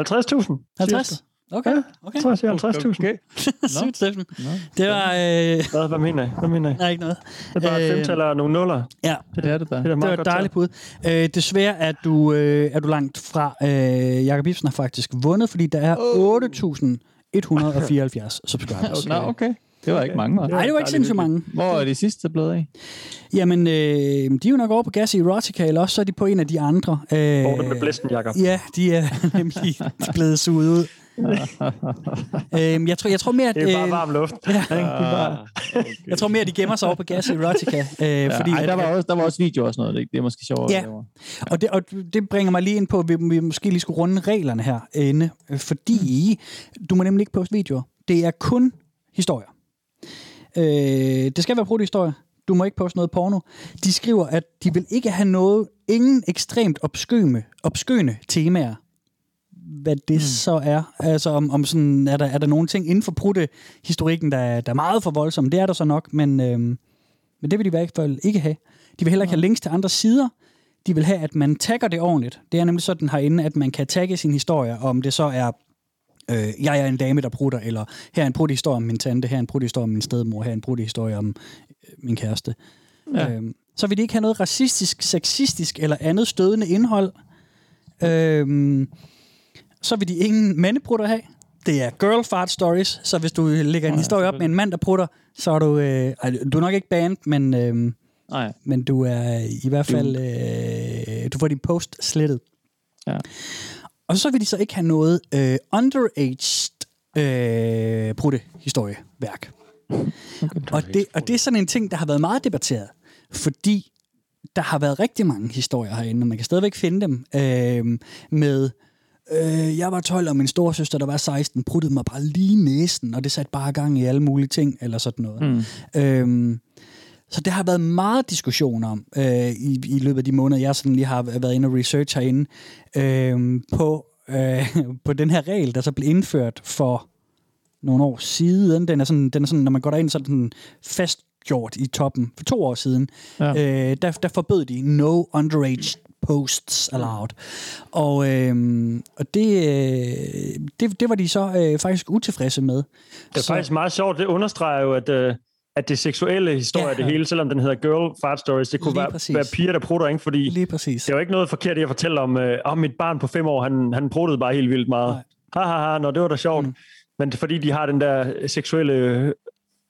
50.000. 50? Okay, Ja, okay. Jeg siger 50.000. Okay. Sygt, Steffen. Nå. Det var... Øh, Hvad, hvad mener jeg? Hvad mener jeg? nej, ikke noget. Det er bare et Øh, femtal og nogle nuller. Ja, Det er det der. Det er det meget var et dejligt bud. Øh, desværre er du, øh, er du langt fra. Øh, Jakob Ibsen har faktisk vundet, fordi der er 8.174 subscribers. Nå, okay. Det var ikke mange, var. Nej, det var ikke sindssygt mange. Hvor er de sidste blevet af? Jamen, øh, de er jo nok over på Gas Erotica, eller også så er de på en af de andre. Øh, Hvor er det med blæsten, Jacob? Ja, de er nemlig blevet suget ud. øhm, jeg, tror, jeg tror mere, at, Det er bare øh, varm luft. ja? Det er bare... jeg tror mere, at de gemmer sig over på Gas Erotica. Øh, Ja, fordi, ej, der, var også, der var også video og sådan noget. Det, det er måske sjovere. Ja. Og det, og det bringer mig lige ind på, at vi, vi måske lige skulle runde reglerne her inde, øh, fordi du må nemlig ikke poste videoer. Det er kun historier. Øh, det skal være protohistorier. Du må ikke poste noget porno. De skriver, at de vil ikke have noget, ingen ekstremt obskøne, obskøne temaer. Hvad det mm. så er. Altså om, om sådan, er der, er der nogle ting inden for prutte historikken, der, er- der er meget for voldsomme. Det er der så nok, men, øhm, men det vil de i hvert fald ikke have. De vil heller ikke have links til andre sider. De vil have, at man tagger det ordentligt. Det er nemlig sådan herinde, at man kan tagge sin historie, om det så er, øh, jeg er en dame, der prutter, eller her er en pruttehistorie om min tante, her er en pruttehistorie om min stedmor, her er en pruttehistorie om øh, min kæreste. Ja. Ja. Øhm, så vil de ikke have noget racistisk, sexistisk eller andet stødende indhold. Øhm, så vil de ingen mandeprutter have. Det er girl fart stories, så hvis du lægger en ja, historie op med en mand, der prutter, så er du... Øh, du er nok ikke banned, men, øh, Nej. men du er i hvert fald... Øh, du får din post slettet. Ja. Og så vil de så ikke have noget øh, underaged øh, prutte historieværk. Og det, og det er sådan en ting, der har været meget debatteret, fordi der har været rigtig mange historier herinde, og man kan stadigvæk finde dem øh, med... Øh, jeg var 12, og min storesøster, der var 16, pruttede mig bare lige næsen, og det satte bare gang i alle mulige ting, eller sådan noget. Mm. Øhm, så det har været meget diskussion om øh, i, i løbet af de måneder, jeg sådan lige har været inde og research herinde, øh, på, øh, på den her regel, der så blev indført for nogle år siden. Den er sådan, den er sådan når man går derind, så er den fastgjort i toppen for to år siden. Ja. Øh, der, der forbød de no underage posts allowed. Og, øh, og det, øh, det, det var de så øh, faktisk utilfredse med. Det er faktisk meget sjovt. Det understreger jo, at, øh, at det seksuelle historie, Ja. ja. det hele, selvom den hedder Girl Fart Stories, det kunne Lige være, præcis. være piger, der prutter, ikke? Fordi Lige præcis. det er jo ikke noget forkert i at fortælle om, øh, om mit barn på fem år, han, han pruttede bare helt vildt meget. Nej. Ha, ha, ha, nå, det var da sjovt. Mm. Men fordi, de har den der seksuelle øh,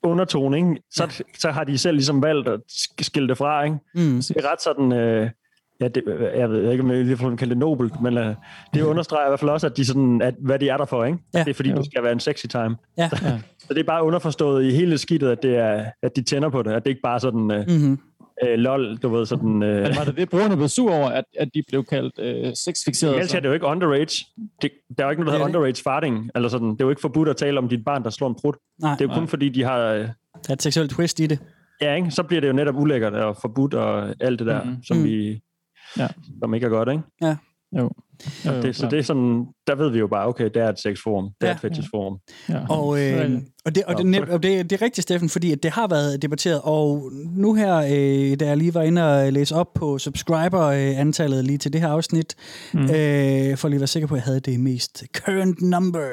undertone, ikke? Så, ja. så har de selv ligesom valgt at sk- skille det fra, ikke? Mm. Det er ret sådan... Øh, ja, det, jeg ved ikke, om jeg lige får kalde det nobelt, men øh, det understreger i hvert fald også, at de sådan, at, hvad de er der for, ikke? Ja. Det er fordi, Jo. det skal være en sexy time. Ja. Ja. Så det er bare underforstået i hele skidtet, at, det er, at de tænder på det, at det ikke bare sådan, øh, Mm-hmm. Øh, lol, du ved, sådan... Øh, Men var det det, brugerne blev sur over, at, at de blev kaldt øh, sexfixerede? Ellers er det jo ikke underage. Det, der er jo ikke noget, der hedder er underage farting. Eller sådan. Det er jo ikke forbudt at tale om dit barn, der slår en prut. Nej, Det er jo kun Nej. fordi, de har... øh, der er et seksuelt twist i det. Ja, ikke? Så bliver det jo netop ulækkert og forbudt og alt det der, Mhm. mm. som Mm. vi... Ja. Som ikke er godt, ikke? Jo. jo, Det, så det er sådan, der ved vi jo bare, okay, det er et sexforum. Det er Ja. et fetishforum. Ja. Og, Så er øh, det. og, det, og, det, og det, det er rigtigt, Steffen, fordi at det har været debatteret, og nu her, øh, da jeg lige var inde og læse op på subscriber-antallet lige til det her afsnit, mm. øh, for lige at være sikker på, at jeg havde det mest current number,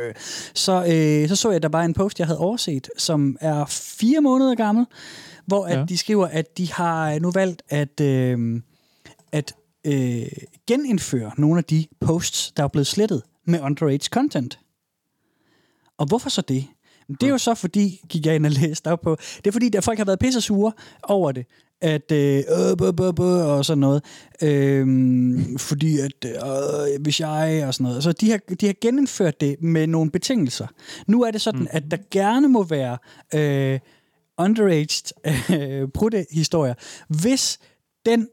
så, øh, så så jeg, at der var en post, jeg havde overset, som er fire måneder gammel, hvor at Ja. de skriver, at de har nu valgt at, øh, at øh, genindføre nogle af de posts, der er blevet slettet med underage content. Og hvorfor så det? Det er jo så fordi, gik jeg ind og læste op på, det er fordi, der folk har været pisse sure over det, at øh, øh, bøh, bøh, og sådan noget, øhm, fordi at øh, hvis jeg og sådan noget, så de har, de har genindført det med nogle betingelser. Nu er det sådan, mm. at der gerne må være øh, underaged øh, brudte-historier, hvis den,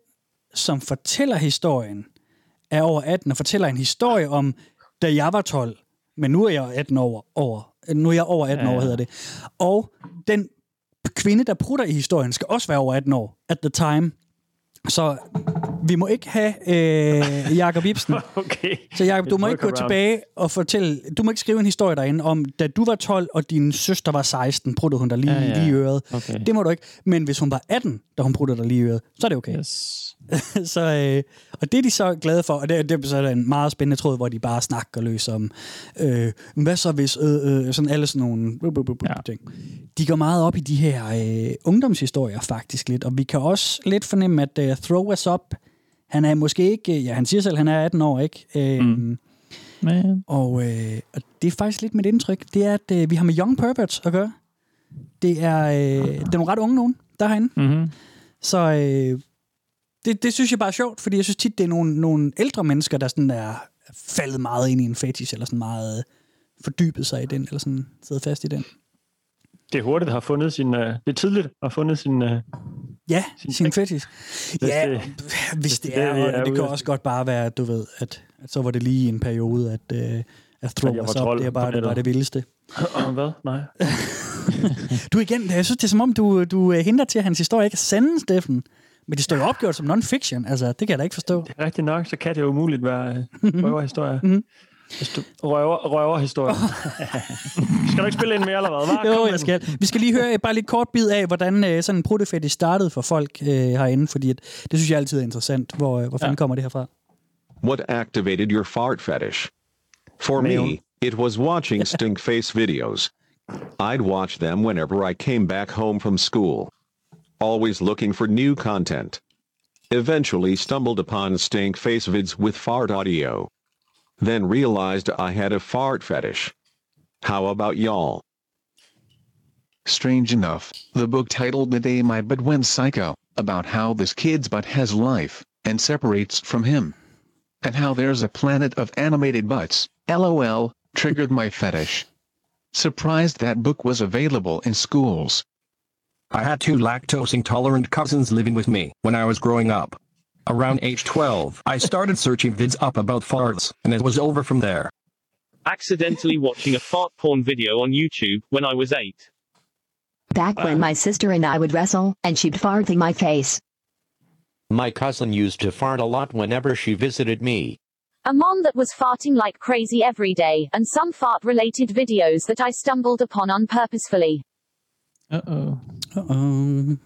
som fortæller historien, er over 18 og fortæller en historie om, da jeg var 12, men nu er jeg 18 år over. Nu er jeg over 18 Ja, år, ja. hedder det. Og den kvinde, der prutter i historien, skal også være over 18 år at the time. Så vi må ikke have øh, Jakob Ibsen. Okay. Så Jacob, du må ikke gå workaround. tilbage og fortælle, du må ikke skrive en historie derinde om, da du var 12, og din søster var 16, pruttede hun dig lige, ja. ja. lige i øret. Okay. Det må du ikke. Men hvis hun var 18, da hun pruttede dig lige i øret, så er det okay. Yes. så, øh, og det er de så glade for, og det, det så er der en meget spændende tråd, hvor de bare snakker løs om, øh, hvad så hvis, øh, øh, sådan alle sådan nogle bup, bup, bup, Ja. ting. De går meget op i de her øh, ungdomshistorier faktisk lidt, og vi kan også lidt fornemme, at øh, Throw Us Up, han er måske ikke, ja han siger selv, han er 18 år, ikke? Øh, Mm. Og, øh, og det er faktisk lidt mit indtryk, det er, at øh, vi har med Young Perverts at gøre. Det er, øh, det er nogle ret unge nogen, der er herinde. mm-hmm. Så øh, det, det synes jeg bare er sjovt, fordi jeg synes tit, det er nogle, nogle ældre mennesker, der sådan er faldet meget ind i en fetish, eller sådan meget fordybet sig i den, eller sådan siddet fast i den. Det er hurtigt har fundet sin... Uh, det er tidligt har fundet sin... Uh, Ja, Sin sin fetish. Ja, det- hvis det det er det, er det kan også godt bare være, at du ved, at, at så var det lige en periode, at, øh, at throw At jeg var us up, det er bare, det, nettet. det vildeste. hvad? Nej. Du igen, jeg synes, det er som om, du, du øh, henter til, at hans historie ikke er sande, Steffen. Men det står jo opgjort som non-fiction, altså det kan jeg da ikke forstå. Det er rigtigt nok, så kan det jo umuligt være røverhistorie. Mhm. Hvis du røver, røverhistorie. skal du ikke spille ind mere, eller hvad? Hva? Kom Jo, jeg skal. Vi skal lige høre øh, bare lidt kort bid af, hvordan øh, sådan en protofetis startede for folk øh, herinde, fordi at, det synes jeg altid er interessant. Hvor, øh, hvor fanden Ja. kommer det herfra? What activated your fart fetish? For me, it was watching stink face videos. I'd watch them whenever I came back home from school. Always looking for new content. Eventually stumbled upon stink face vids with fart audio. Then realized I had a fart fetish. How about y'all? Strange enough, the book titled The Day My Butt Went Psycho, about how this kid's butt has life, and separates from him. And how there's a planet of animated butts, lol, triggered my fetish. Surprised that book was available in schools. I had two lactose intolerant cousins living with me when I was growing up. Around age 12, I started searching vids up about farts, and it was over from there. accidentally watching a fart porn video on YouTube when I was 8. Back when my sister and I would wrestle, and she'd fart in my face. My cousin used to fart a lot whenever she visited me. A mom that was farting like crazy every day, and some fart related videos that I stumbled upon unpurposefully. Uh-oh. Uh-oh.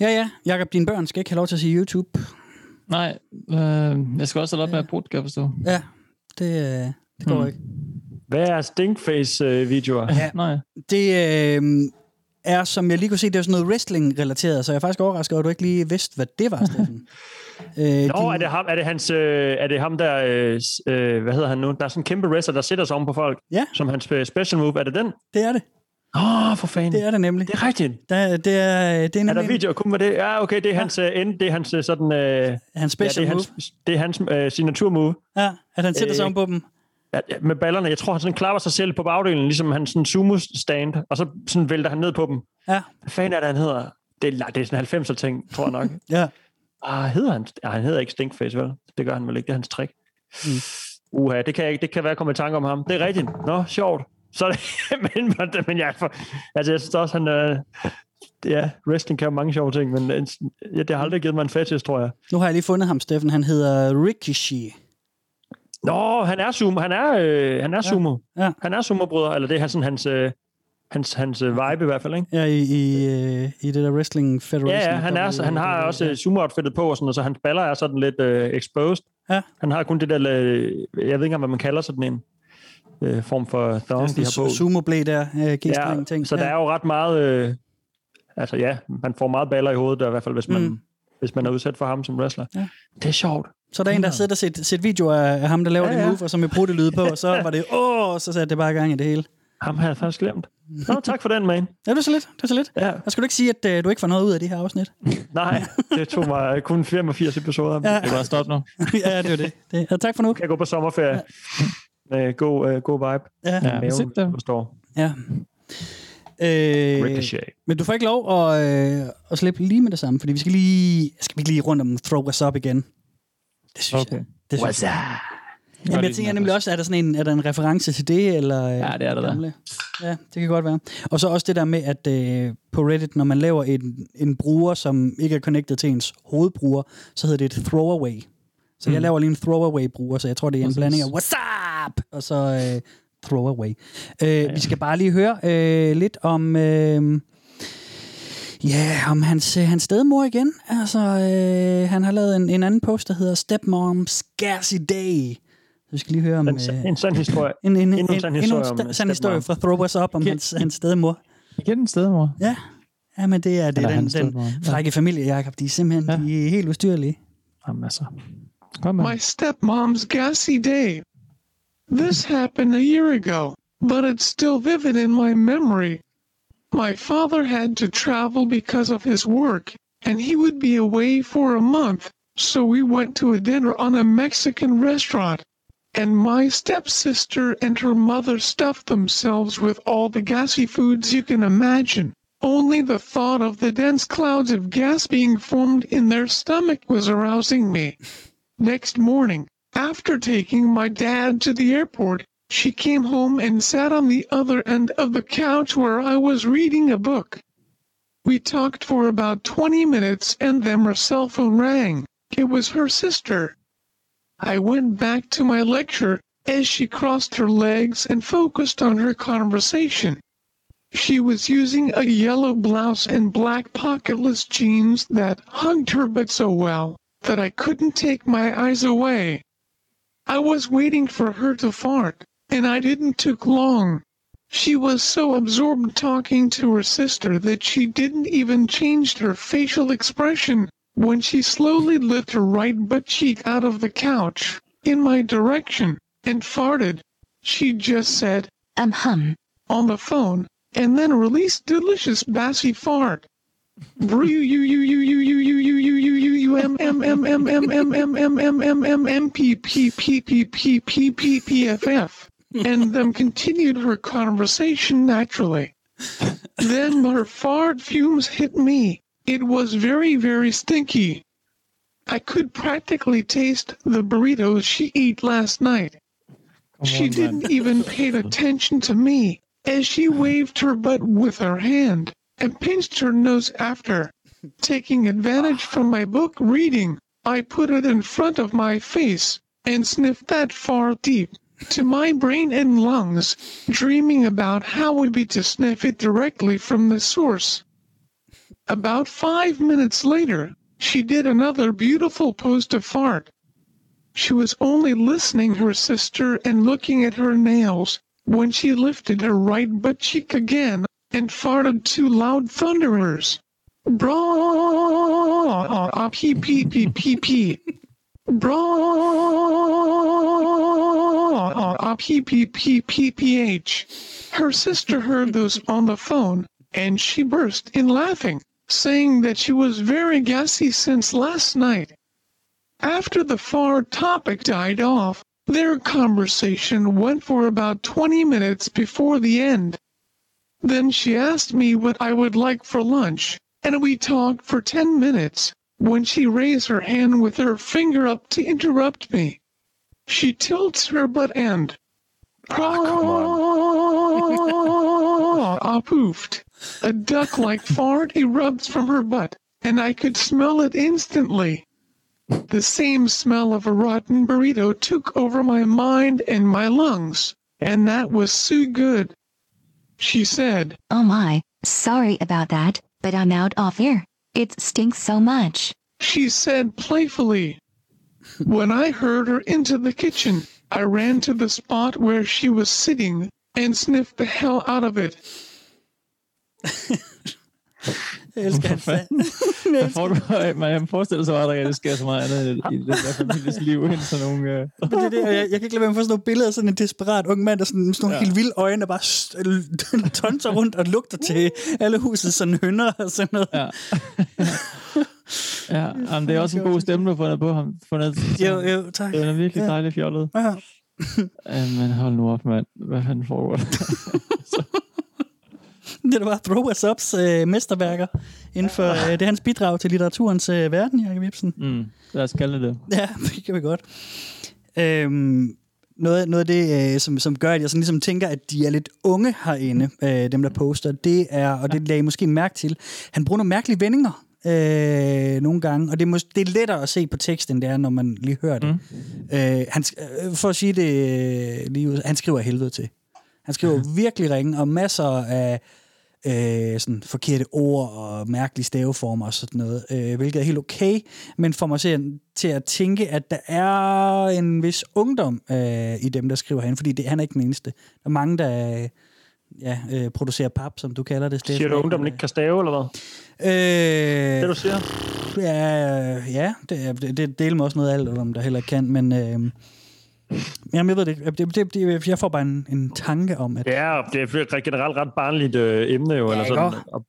Ja, ja. Jakob, dine børn skal ikke have lov til at sige YouTube. Nej, øh, jeg skal også have op med at bruge, kan jeg forstå. Ja, det, øh, det går Hmm. ikke. Hvad er stinkface-videoer? Ja. Nej. Det øh, er, som jeg lige kunne se, det er sådan noget wrestling-relateret, så jeg er faktisk overrasket over, at du ikke lige vidste, hvad det var, Steffen. øh, Nå, er det ham, er det hans, øh, er det ham der, øh, øh, hvad hedder han nu? Der er sådan en kæmpe wrestler, der sætter sig oven på folk. Ja. Som hans øh, special move. Er det den? Det er det. Åh, oh, for fanden. Det er det nemlig. Det er rigtigt. Der, det er, det er Er nemlig der video kun med det? Ja, okay, det er hans øh, end, det er hans øh, sådan... Øh, hans special ja, det er move. hans, det er hans øh, signatur move. Ja, at han sætter sig Øh, om på dem. Ja, ja, med ballerne. Jeg tror, han sådan klapper sig selv på bagdelen, ligesom han sådan sumo-stand, og så sådan vælter han ned på dem. Ja. Hvad fanden er det, han hedder? det, er, det er sådan en 90'er ting, tror jeg nok. Ja. Ah, hedder han? Ja, han hedder ikke Stinkface, vel? Det gør han vel ikke, det er hans trick. Mm. Uha, det kan, jeg ikke, det kan være, jeg kommer i tanke om ham. Det er rigtigt. Nå, sjovt. Så er det, men, men jeg, for, altså, jeg synes også, han, øh, ja, wrestling kan mange sjove ting, men øh, ja, det har aldrig givet mig en fetish, tror jeg. Nu har jeg lige fundet ham, Steffen. Han hedder Rikishi. Nå, han er sumo. Han er, øh, han er sumo. Ja. Han er sumo-bryder, eller det er sådan hans, øh, hans, hans øh, vibe i hvert fald, ikke? Ja, i, i, øh, i det der Wrestling Federation. Ja, ja, han, er, han har også øh, sumo-outfittet på, og sådan, og så hans baller er sådan lidt øh, exposed. Ja. Han har kun det der, øh, jeg ved ikke engang, hvad man kalder sådan en øh, form for thong, de har på. Sumo-blæ der, øh, Ja, ting. så der er jo ret meget, øh, altså ja, man får meget baller i hovedet, der, i hvert fald, hvis man, Mm. hvis man er udsat for ham som wrestler. Ja. Det er sjovt. Så der er en, der sidder og set, set videoer af ham, der laver Ja, ja, det ja. move, og som jeg brugte lyd på, og så var det, åh, og så satte det bare i gang i det hele. Ham har jeg faktisk glemt. Nå, tak for den, man. Ja, det er så lidt. Det er så lidt. Ja. Jeg skulle ikke sige, at øh, du ikke får noget ud af de her afsnit. Nej, det tog mig kun 85 episoder. Ja. Det er bare stoppe nu. ja, det er det. det. Ja, tak for nu. Kan jeg gå på sommerferie med god, uh, god vibe. Ja. Ja, Maven, sit der. forstår. Ja. Øh, Ricochet. men du får ikke lov at, øh, at slippe lige med det samme, fordi vi skal lige, skal vi ikke lige rundt om Throw Us Up igen. Det synes Okay. jeg. Det synes What's jeg. Gør Jamen, jeg tænker nemlig også, er der, sådan en, er der en reference til det? Eller, øh, Ja, det er der da. gamle? Ja, det kan godt være. Og så også det der med, at øh, på Reddit, når man laver en, en bruger, som ikke er connected til ens hovedbruger, så hedder det et throwaway. Så mm. jeg laver lige en throwaway-bruger, så jeg tror, det er en Præcis. blanding af what's up, og så øh, throwaway. Øh, ja, ja. Vi skal bare lige høre øh, lidt om... Øh, Ja, om hans, øh, hans stedmor igen. Altså, øh, han har lavet en, en anden post, der hedder Stepmom's Gassy Day. Så vi skal lige høre om... En, øh, en sand historie. en, en, en, en en, sand historie en om sta- sand historie fra Throw Us Up om Okay. hans, hans stedmor. Igen en stedmor. Ja, ja men det er, det er den, den frække familie, Jacob. De er simpelthen Ja. de er helt ustyrlige. Jamen altså. Kom med. My stepmom's gassy day. This happened a year ago, but it's still vivid in my memory. My father had to travel because of his work, and he would be away for a month, so we went to a dinner on a Mexican restaurant. And my stepsister and her mother stuffed themselves with all the gassy foods you can imagine. Only the thought of the dense clouds of gas being formed in their stomach was arousing me. Next morning, after taking my dad to the airport, she came home and sat on the other end of the couch where I was reading a book. We talked for about 20 minutes and then her cell phone rang. It was her sister. I went back to my lecture as she crossed her legs and focused on her conversation. She was using a yellow blouse and black pocketless jeans that hugged her butt so well that I couldn't take my eyes away. I was waiting for her to fart, and I didn't took long. She was so absorbed talking to her sister that she didn't even change her facial expression when she slowly lifted her right butt cheek out of the couch in my direction and farted. She just said, Um hum. on the phone, and then released delicious bassy fart. Brew you you you you you you you you you you you you m m m m m m m m m m m m p p p p p p p p f f, and then continued her conversation naturally. Then her fart fumes hit me. It was very very stinky. I could practically taste the burritos she ate last night. She didn't even pay attention to me as she waved her butt with her hand and pinched her nose after. Taking advantage from my book reading, I put it in front of my face and sniffed that far deep to my brain and lungs, dreaming about how would be to sniff it directly from the source. About five minutes later, she did another beautiful post of fart. She was only listening her sister and looking at her nails when she lifted her right butt cheek again and farted two loud thunderers. Bra p p p p p. Bra p p p p p h. Her sister heard those on the phone and she burst in laughing, saying that she was very gassy since last night. After the far topic died off, their conversation went for about 20 minutes before the end. Then she asked me what I would like for lunch, and we talked for 10 minutes when she raised her hand with her finger up to interrupt me. She tilts her butt and ah, poofed. A duck-like fart erupts from her butt, and I could smell it instantly. The same smell of a rotten burrito took over my mind and my lungs, and that was so good. She said, Oh my, sorry about that, but I'm out of here. It stinks so much. She said playfully. When I heard her into the kitchen, I ran to the spot where she was sitting and sniffed the hell out of it. Jeg elsker hans Hvad får du, man forestiller sig bare, at det sker så meget andet i den der families liv, end sådan nogle... Øh... Men det er det, jeg, jeg kan ikke lade være med at få sådan nogle billeder af sådan en desperat ung mand, der sådan, med sådan nogle Ja. helt vilde øjne, der bare tonser rundt og lugter til alle huset sådan hønder og sådan noget. Ja. Ja, jamen, det er også en god stemme, du har fundet på ham. Fundet, Jo, jo, tak. Det er virkelig dejligt fjollet. Ja. Ja, men hold nu op, mand. Hvad fanden foregår der? Det var Throw Us Ups øh, mesterværker inden for øh, det er hans bidrag til litteraturens øh, verden, Jacob Ibsen. Mm, lad os kalde det. Ja, det kan vi godt. Øhm, noget, noget af det, øh, som, som gør, at jeg sådan ligesom tænker, at de er lidt unge herinde, øh, dem der poster, det er, og det lagde I måske mærke til, han bruger nogle mærkelige vendinger øh, nogle gange, og det er, mås- det er lettere at se på tekst, end det er, når man lige hører det. Mm. Øh, han, øh, for at sige det øh, lige ud, han skriver helvede til. Han skriver virkelig ringe, og masser af øh, sådan forkerte ord og mærkelige staveformer og sådan noget, øh, hvilket er helt okay, men får mig til, til at tænke, at der er en vis ungdom øh, i dem, der skriver herinde, fordi det, han er ikke den eneste. Der er mange, der øh, ja, øh, producerer pap, som du kalder det. Steffen. Siger du, ungdommen ikke kan stave, eller hvad? Øh, Det, du siger? Ja, ja det, er- det, det deler mig også noget af alt, om der heller ikke kan, men... Øh, Jamen, jeg ved det ikke. Det, det, det, jeg får bare en, en tanke om, at... Ja, det er generelt ret barnligt øh, emne jo, eller ikke sådan. Og,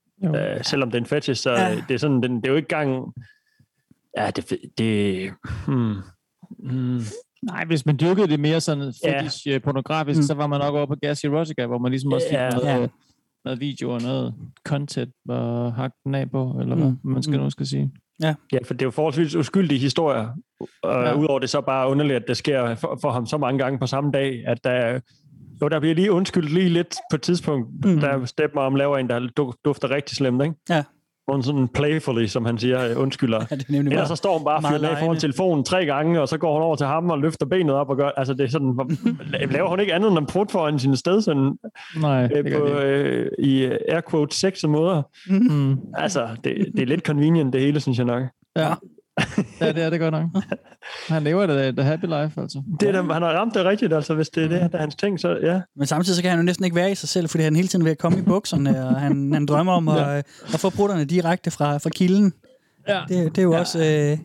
øh, selvom det er en fetish, så Ja. ja. det er sådan, den, det er jo ikke gang... Ja, det... det hmm, hmm. Nej, hvis man dyrkede det mere sådan Ja. fetish ja. pornografisk, Mm. så var man nok over på Gas Erotica, hvor man ligesom også fik Ja. noget, Ja. noget video og noget content at hakke den af på, eller hvad Mm. man skal Mm. nu skal sige. Ja, for det er jo forholdsvis uskyldige historier. Og Ja. ja. udover det så bare underligt, at det sker for, for ham så mange gange på samme dag, at der, jo, der bliver lige undskyldt lige lidt på et tidspunkt, Mm. mm. der Step om laver en, der du- dufter rigtig slemt, ikke? Ja. Hun sådan playfully, som han siger, øh, undskylder. Ja, det er nemlig Ellers så står hun bare og fyrer af foran telefonen tre gange, og så går hun over til ham og løfter benet op og gør... Altså, det er sådan... laver hun ikke andet end at prutte foran sin sted sådan, Nej, øh, på, øh, i øh, air quote sexede måder. Mm. Altså, det, det er lidt convenient, det hele, synes jeg nok. Ja. Ja, det er det godt nok. Han lever det the happy life, altså. Det er, da- han har ramt det rigtigt, altså hvis det er det, der er hans ting, så ja. Men samtidig så kan han jo næsten ikke være i sig selv, fordi han hele tiden vil komme i bukserne, og han, han drømmer om at, Ja. at få brutterne direkte fra, fra kilden. Ja. Det, det er jo ja. også... Øh,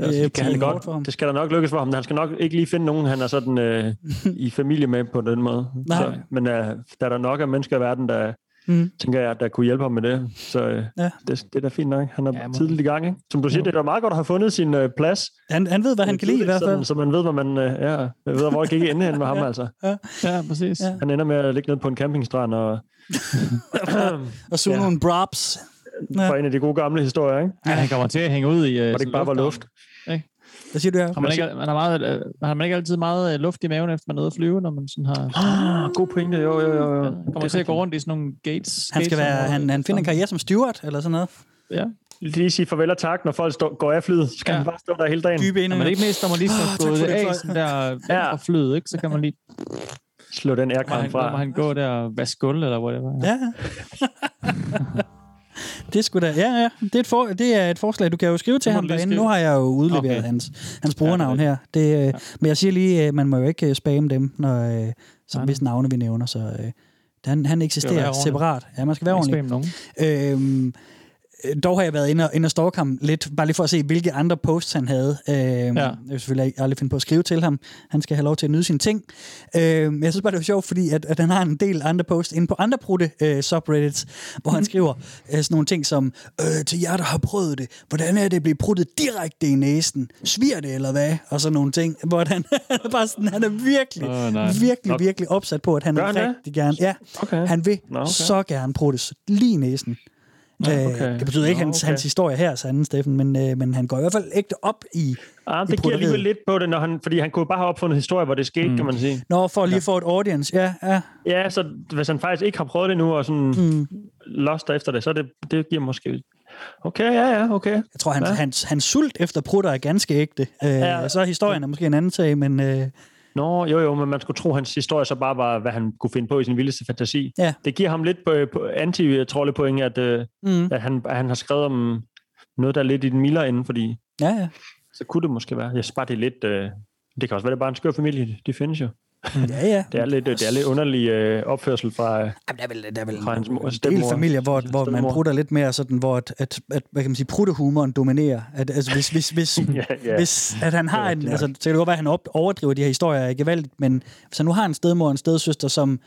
øh, Det, kan han hårdt for ham. godt, det skal der nok lykkes for ham. Han skal nok ikke lige finde nogen, han er sådan øh, i familie med på den måde. Nej. Så, men øh, der er der nok af mennesker i verden, der Mm. tænker jeg, der kunne hjælpe ham med det. Så øh, Ja. det, det er da fint nok. Han er Ja, ja, tidligt i gang. Ikke? Som du siger, det er da meget godt at have fundet sin øh, plads. Han, han ved, hvad han kan lide i hvert fald. Så man ved, hvad man, øh, ja, ved, hvor det gik ende hen med ham. Altså. Ja, præcis. Ja. Han ender med at ligge nede på en campingstrand og Og suge Ja. nogle props. ja. en af de gode gamle historier. Ikke? Ja, han kommer til at hænge ud i... Uh, Hvor det ikke bare var luft. Hvad siger du her? Har man, ikke, man, har meget, øh, har man ikke altid meget øh, luft i maven, efter man er ude at flyve, når man sådan har... Ah, god pointe. Jo, jo, jo. jo. Ja, kommer til at gå rundt i sådan nogle gates. Han, skal gates- være, han, han finder en karriere som steward, eller sådan noget. Ja. Lige sige farvel og tak, når folk stå, går af flyet. Så skal Ja. han bare stå der hele dagen. Dybe Ja, men det er ikke mest, når man lige gået for det, af sådan der Ja. ja. flyet, ikke? så kan man lige Slå den aircon han, må fra. han gå der og vaske gulv, eller whatever. Ja. det skulle da, ja, ja. Det er, et for, det er et forslag, du kan jo skrive til ham derinde. skrive. Nu har jeg jo udleveret Okay. hans, hans brugernavn her. Det, øh, Men jeg siger lige, øh, man må jo ikke øh, spamme dem, når, øh, som hvis navne vi nævner. Så øh, han, han eksisterer separat. Ja, man skal være ordentlig. Øhm, øh, dog har jeg været inde og, inde og stalke ham lidt, bare lige for at se, hvilke andre posts han havde. Øhm, ja. Jeg vil selvfølgelig aldrig finde på at skrive til ham. Han skal have lov til at nyde sine ting. Øhm, jeg synes bare, det var sjovt, fordi at, at han har en del andre posts inde på andre prutte øh, subreddits, hvor han skriver øh, sådan nogle ting som, øh, til jer, der har prøvet det, hvordan er det at blive pruttet direkte i næsen? Sviger det, eller hvad? Og sådan nogle ting, hvor han, bare sådan, han er virkelig, nej. virkelig, Nå. virkelig opsat på, at han Gør han det? rigtig gerne, ja, Okay. han vil Nå, okay. så gerne pruttes lige i næsen. Øh, okay. Det betyder ikke, at hans, okay. hans historie her er sande, Steffen, men, øh, men han går i hvert fald ægte op i, Ah, det giver alligevel lidt på det, når han, fordi han kunne bare have opfundet historie, hvor det skete, mm. kan man sige. Nå, for lige at få et audience, ja, ja. Ja, så hvis han faktisk ikke har prøvet det nu, og sådan mm. lost efter det, så det, det giver måske... Okay, ja, ja, okay. Jeg tror, hans, ja. ja. hans, hans sult efter prutter er ganske ægte. Øh, Ja. ja. Så er historien er måske en anden sag, men øh, Nå, jo, jo, men man skulle tro, at hans historie så bare var, hvad han kunne finde på i sin vildeste fantasi. Ja. Det giver ham lidt på, på anti-trollepoint, at, øh, Mm. at, han, at han har skrevet om noget, der er lidt i den mildere ende, fordi ja, ja. så kunne det måske være. Jeg bare, det lidt... Øh, det kan også være, det er bare en skør familie. De findes jo. Ja, ja. Det er lidt, det er lidt underlig øh, opførsel fra, øh, Jamen, der er vel, der er vel fra hans mor, en del familier, hvor, hvor man prutter lidt mere sådan, hvor at, at, at hvad kan man sige, pruttehumoren dominerer. At, altså, hvis, hvis, hvis, Ja, ja. hvis at han har en, altså, så kan det godt være, at han op, overdriver de her historier gevaldigt, men hvis han nu har en stedmor og en stedsøster, som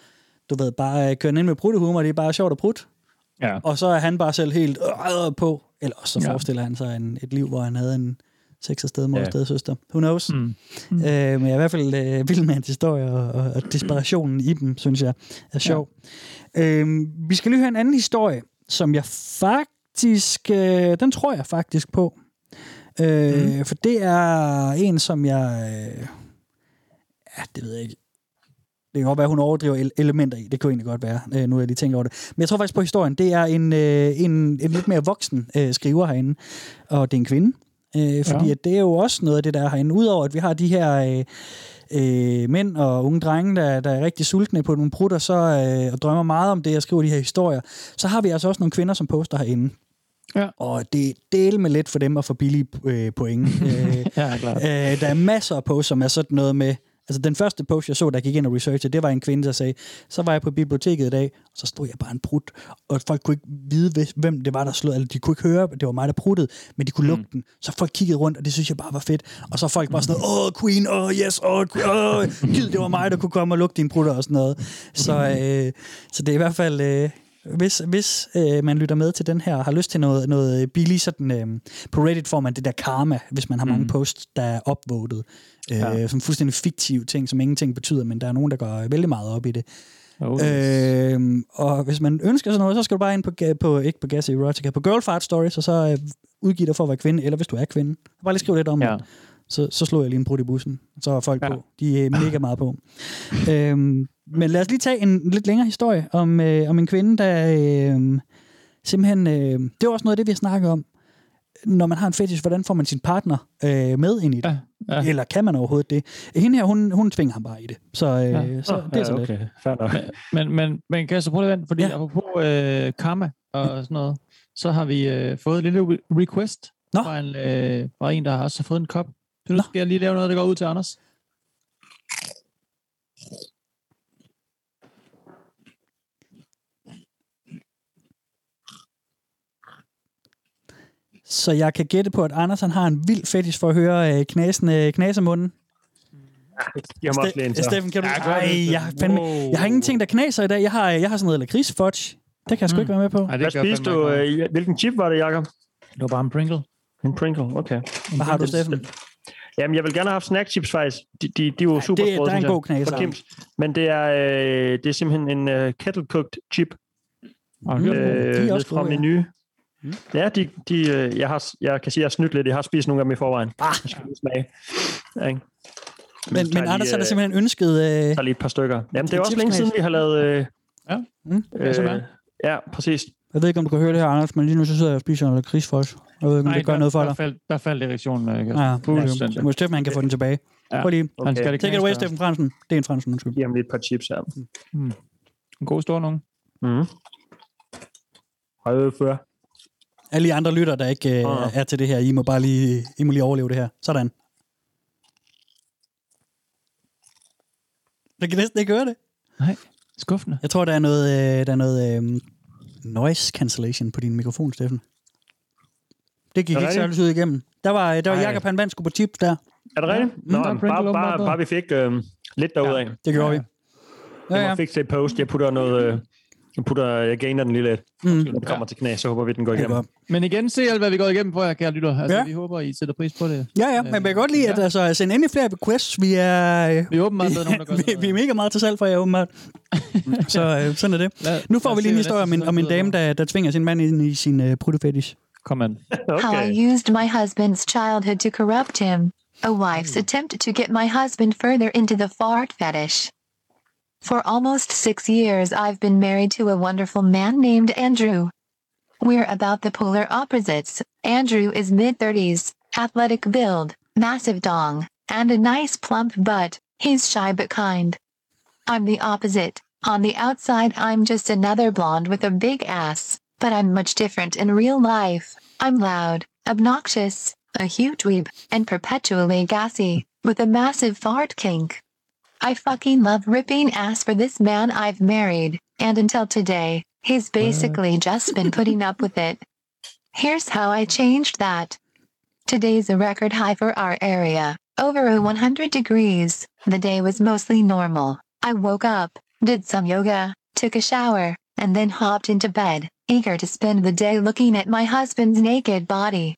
du ved, bare øh, kører ind med pruttehumor, det er bare sjovt at prutte, Ja. og så er han bare selv helt øh, på, eller så Ja. forestiller han sig en, et liv, hvor han havde en sexet stedmor og Ja. stedsøster. Who knows? Mm. Mm. Øh, men jeg er i hvert fald øh, vild med hans historie, og, og, og desperationen i dem, synes jeg, er sjov. Ja. Øh, vi skal lige høre en anden historie, som jeg faktisk, øh, den tror jeg faktisk på. Øh, mm. For det er en, som jeg, øh, ja, det ved jeg ikke. Det kan godt være, at hun overdriver ele- elementer i. Det kunne egentlig godt være, øh, nu er jeg lige tænker over det. Men jeg tror faktisk på historien. Det er en, øh, en, en lidt mere voksen øh, skriver herinde, og det er en kvinde. Øh, fordi Ja. at det er jo også noget af det, der er herinde. Udover at vi har de her øh, øh, mænd og unge drenge, der, der er rigtig sultne på nogle prutter, så, øh, og drømmer meget om det, og skriver de her historier, så har vi altså også nogle kvinder, som poster herinde. Ja. Og det er del med lidt for dem at få billige øh, point. øh, Ja, klart. Øh, der er masser af posts, som er sådan noget med... Altså den første post, jeg så, der gik ind og researchede, det var en kvinde, der sagde, så var jeg på biblioteket i dag, og så stod jeg bare en prut, og folk kunne ikke vide, hvem det var, der slog, eller de kunne ikke høre, det var mig, der pruttede, men de kunne Mm. lugte den. Så folk kiggede rundt, og det synes jeg bare var fedt. Og så folk bare sådan noget, åh, queen, åh, yes, åh, åh, gid, det var mig, der kunne komme og lugte dine prutter og sådan noget. Så, øh, så det er i hvert fald... Øh, hvis, hvis øh, man lytter med til den her og har lyst til noget, noget billigt, sådan, øh, på Reddit får man det der karma, hvis man har mange Mm. posts, der er upvoted. Øh, Ja. Som fuldstændig fiktive ting, som ingenting betyder, men der er nogen, der går vældig meget op i det. Oh, Øh, og hvis man ønsker sådan noget, så skal du bare ind på, på ikke på Gas Erotica, på Girl Fart Stories, og så øh, udgive dig for at være kvinde, eller hvis du er kvinde. Bare lige skriv lidt om Ja. det. Så, så slår jeg lige en brud i bussen. Så er folk Ja. på. De er mega meget på. øhm, men lad os lige tage en lidt længere historie om, øh, om en kvinde, der øh, simpelthen... Øh, det er også noget af det, vi har snakket om. Når man har en fetish, hvordan får man sin partner øh, med ind i det? Ja, ja. Eller kan man overhovedet det? Hende her, hun, hun tvinger ham bare i det. Så, øh, Ja. så Nå, det er så ja, lidt. okay. Nok. Men, men, men kan jeg så prøve at vente? Fordi Ja. apropos øh, karma og sådan noget, så har vi øh, fået et lille re- request Nå. fra en, øh, fra en, der har også fået en kop. Så nu Nå. skal jeg lige lave noget, der går ud til Anders. Så jeg kan gætte på, at Anders han har en vild fetish for at høre øh, knasende, knasemunden. Jeg må også Steffen, kan du... Ja, Ej, jeg, har fandme, Wow. jeg har ingenting, der knaser i dag. Jeg har, jeg har sådan noget lakridsfudge. Det kan jeg sgu Mm. ikke være med på. Ej, Hvad spiste du? Øh, hvilken chip var det, Jacob? Det var bare en Pringle. En Pringle, okay. Hvad har du, Steffen? Jamen, jeg vil gerne have haft snack chips, faktisk. De, de, de er jo Ej, super det- sprøde, der er en god knaser. Kims. Men det er, øh, det er simpelthen en øh, kettle-cooked chip. Og Mm. mm. de er Øh, også fra menu. Mm. Ja, de, de, øh, jeg, har, jeg kan sige, at jeg har snydt lidt. Jeg har spist nogle af dem i forvejen. Ah. Jeg skal smage. Ja, ikke? Men, men lige, Anders har da øh, simpelthen ønsket... Øh, Jeg tager lige et par stykker. Jamen, det er også længe siden, vi har lavet... Øh, Ja. Mm. Ja, øh, ja, præcis. jeg ved ikke, om du kan høre det her, Anders, men lige nu så sidder jeg og spiser en lakridsfudge. Jeg ved ikke, om det gør der, noget for der, dig. faldt, der faldt erektionen. Øh, Ja, fuldstændig. ja. Må Steffen, han kan få den tilbage. Ja. Prøv lige. Han skal det Take it away, Steffen Fransen. Det er en Fransen, undskyld. Giv ham lige et par chips her. En god stor nogen. Mm. Jeg før? Alle de andre lytter, der ikke øh, Ah. er til det her, I må bare lige, I må lige overleve det her. Sådan. Jeg kan næsten ikke høre det. Nej, skuffende. Jeg tror, der er noget, øh, der er noget øh, noise cancellation på din mikrofon, Steffen. Det gik det ikke særlig ud igennem. Der var, der var Ej. Jakob han vandt sgu på chips der. Er det rigtigt? Mm, Nå, bare, bare, bedre. bare vi fik øh, lidt derudad. Ja. Det gjorde Ja. vi. Jeg Ja, må ja. fikse et post. Jeg putter noget, øh, Jeg putter, jeg gainer den lige lidt. Mm. Når det kommer til knæ, så håber vi, den går igennem. godt. Men igen, se alt, hvad vi går igennem for jer, kære lytter. Altså, Ja. ja. vi håber, I sætter pris på det. Ja, ja, men jeg kan godt lide, at altså, sende endelig flere requests. Vi er, øh, Vi er åbenbart blevet nogen, der gør vi, vi er mega meget til salg for jer, åbenbart. så øh, sådan er det. Lad- Nu får vi lige en historie om en, om en dame, der, der tvinger sin mand ind i sin uh, pruttefetish. Kom an. How I used my husband's childhood to corrupt him. A wife's attempt to get my husband further into the fart fetish. For almost six years, I've been married to a wonderful man named Andrew. We're about the polar opposites. Andrew is mid 30s, athletic build, massive dong, and a nice plump butt. He's shy but kind. I'm the opposite. On the outside, I'm just another blonde with a big ass, but I'm much different in real life. I'm loud, obnoxious, a huge weeb, and perpetually gassy, with a massive fart kink. I fucking love ripping ass for this man I've married, and until today, he's basically just been putting up with it. Here's how I changed that. Today's a record high for our area, over 100 degrees. The day was mostly normal. I woke up, did some yoga, took a shower, and then hopped into bed, eager to spend the day looking at my husband's naked body.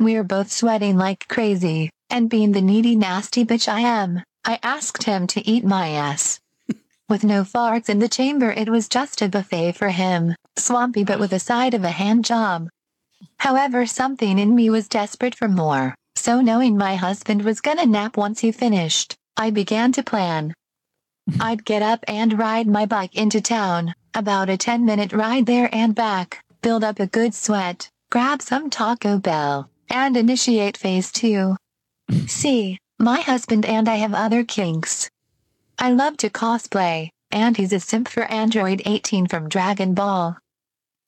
We're both sweating like crazy, and being the needy nasty bitch I am, I asked him to eat my ass. With no farts in the chamber, it was just a buffet for him, swampy but with a side of a hand job. However, something in me was desperate for more, so knowing my husband was gonna nap once he finished, I began to plan. I'd get up and ride my bike into town, about a 10 minute ride there and back, build up a good sweat, grab some Taco Bell, and initiate phase two. See, my husband and I have other kinks. I love to cosplay, and he's a simp for Android 18 from Dragon Ball.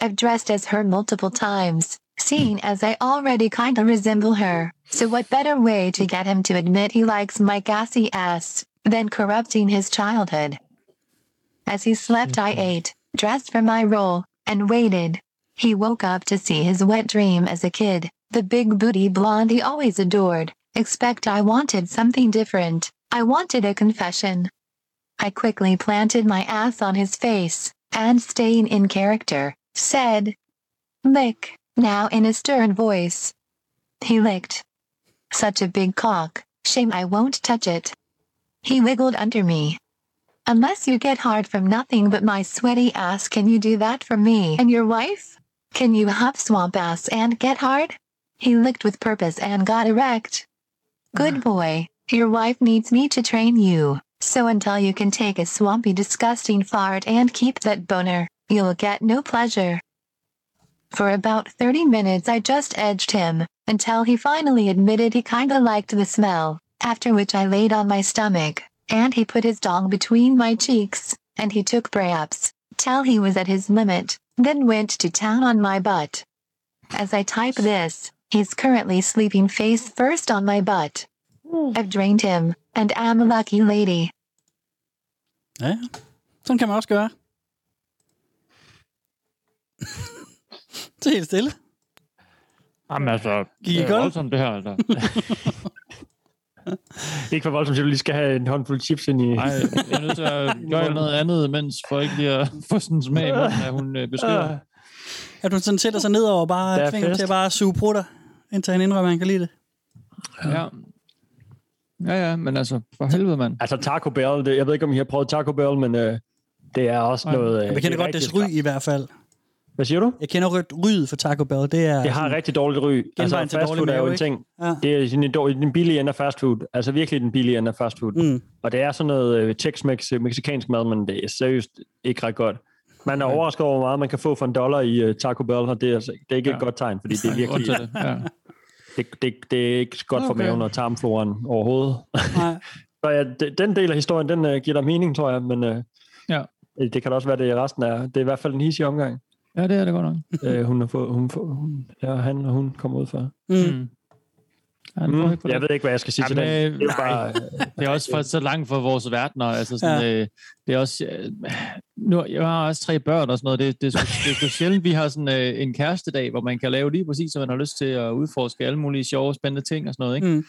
I've dressed as her multiple times, seeing as I already kinda resemble her, so what better way to get him to admit he likes my gassy ass than corrupting his childhood? As he slept, I mm-hmm. ate, dressed for my role, and waited. He woke up to see his wet dream as a kid, the big booty blonde he always adored. Expect I wanted something different. I wanted a confession. I quickly planted my ass on his face, and staying in character, said, Lick, now in a stern voice. He licked. Such a big cock, shame I won't touch it. He wiggled under me. Unless you get hard from nothing but my sweaty ass, can you do that for me and your wife? Can you huff swamp ass and get hard? He licked with purpose and got erect. Good boy, your wife needs me to train you, so until you can take a swampy, disgusting fart and keep that boner, you'll get no pleasure. For about 30 minutes, I just edged him, until he finally admitted he kinda liked the smell, after which I laid on my stomach, and he put his dong between my cheeks, and he took breaths, till he was at his limit, then went to town on my butt. As I type this, he's currently sleeping face first on my butt. I've drained him, and am a lucky lady. Ja, sådan kan man også gøre. det er helt stille. Jamen altså, Gik det er kold? voldsomt det her, altså. Ikke for voldsomt, at du lige skal have en håndfuld chips ind i... Nej, jeg er nødt til at gøre noget andet, mens for ikke lige at få sådan en smag at hun øh, beskriver. At hun sådan sætter sig ned og Der bare er tvinger fest. til at bare suge prutter, indtil han indrømmer, at han kan lide det. Ja. Ja, ja, men altså, for helvede, mand. Altså Taco Bell, det, jeg ved ikke, om I har prøvet Taco Bell, men øh, det er også Nej. noget... Øh, Jeg det kender er godt dets ry i hvert fald. Hvad siger du? Jeg kender rødt ryet for Taco Bell. Det er Det har sådan- rigtig dårligt ry. Altså, fast dårlig food er jo mave, en ting. Ja. Det er sådan en, dår- den billige ende af fast food. Altså virkelig den billige ende af fast food. Mm. Og det er sådan noget øh, Tex-Mex, mexicansk mad, men det er seriøst ikke ret godt. Man er overrasket over, hvor meget man kan få for en dollar i uh, Taco Bell, og det er, altså, det er ikke ja. et godt tegn, fordi det er er virkelig... det, ja. det, det, det er ikke godt for Okay. maven og tarmfloren overhovedet. Nej. Så ja, det, den del af historien, den uh, giver dig mening, tror jeg, men uh, Ja. det kan da også være, det resten er. Det er i hvert fald en hissig omgang, Ja, det er det godt nok. uh, hun har fået, hun, får, hun, ja, han og hun kommer ud for. Mm. Mm. Det Mm, jeg det. ved ikke, hvad jeg skal sige Jamen, til den. øh, Det er bare, det er også for, så langt fra vores verdener. Altså sådan, ja. øh, det er også, øh, nu, jeg har også tre børn og sådan noget. Det, det, er, sgu, det er sjældent, vi har sådan øh, en kærestedag, hvor man kan lave lige præcis, som man har lyst til at udforske alle mulige sjove, spændende ting og sådan noget. Ikke? Mm.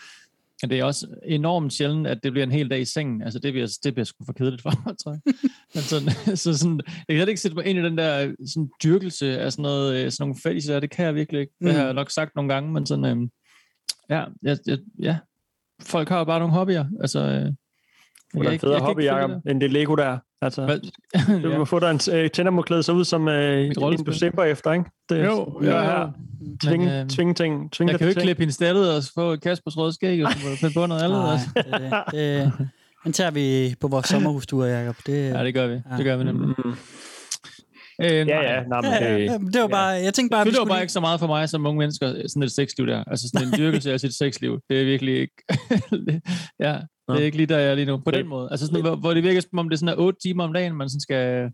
Men det er også enormt sjældent, at det bliver en hel dag i sengen. Altså, det bliver, det bliver sgu for kedeligt for mig, tror jeg. Men sådan, så sådan, jeg kan ikke sætte mig ind i den der sådan, dyrkelse af sådan, noget, øh, sådan nogle fetisher. Det kan jeg virkelig ikke. Det Mm. har jeg nok sagt nogle gange, men sådan, øhm, ja, jeg, jeg, ja, folk har jo bare nogle hobbyer. Altså, øh, Det er en federe hobby, Jacob, end det Lego der. Altså, Hvad? du Ja. må få dig en øh, tændermoklæde så ud som øh, en, du efter, ikke? Det, Jo, ja, jo. her. Tvinge, Men, øhm, tvinge ting. Tvinge Jeg kan jo ikke klippe hendes stallet og få Kaspers røde skæg, og så må du på noget andet. Nej, Altså. det, er det, det, den tager vi på vores sommerhustur, Jacob. Det, Ja, det gør vi. Det gør vi nemlig. Mm. Øh, Ja, nej. ja, nej, men Ja, det, ja, det var bare, jeg tænkte bare, det skulle bare lige, ikke så meget for mig som unge mennesker, sådan et sexliv der. Altså sådan en dyrkelse af sit sexliv. Det er virkelig ikke... ja, det er ikke lige der, jeg er lige nu. På den måde. Altså sådan, hvor, hvor det virker som om, det er sådan 8 timer om dagen, man sådan skal...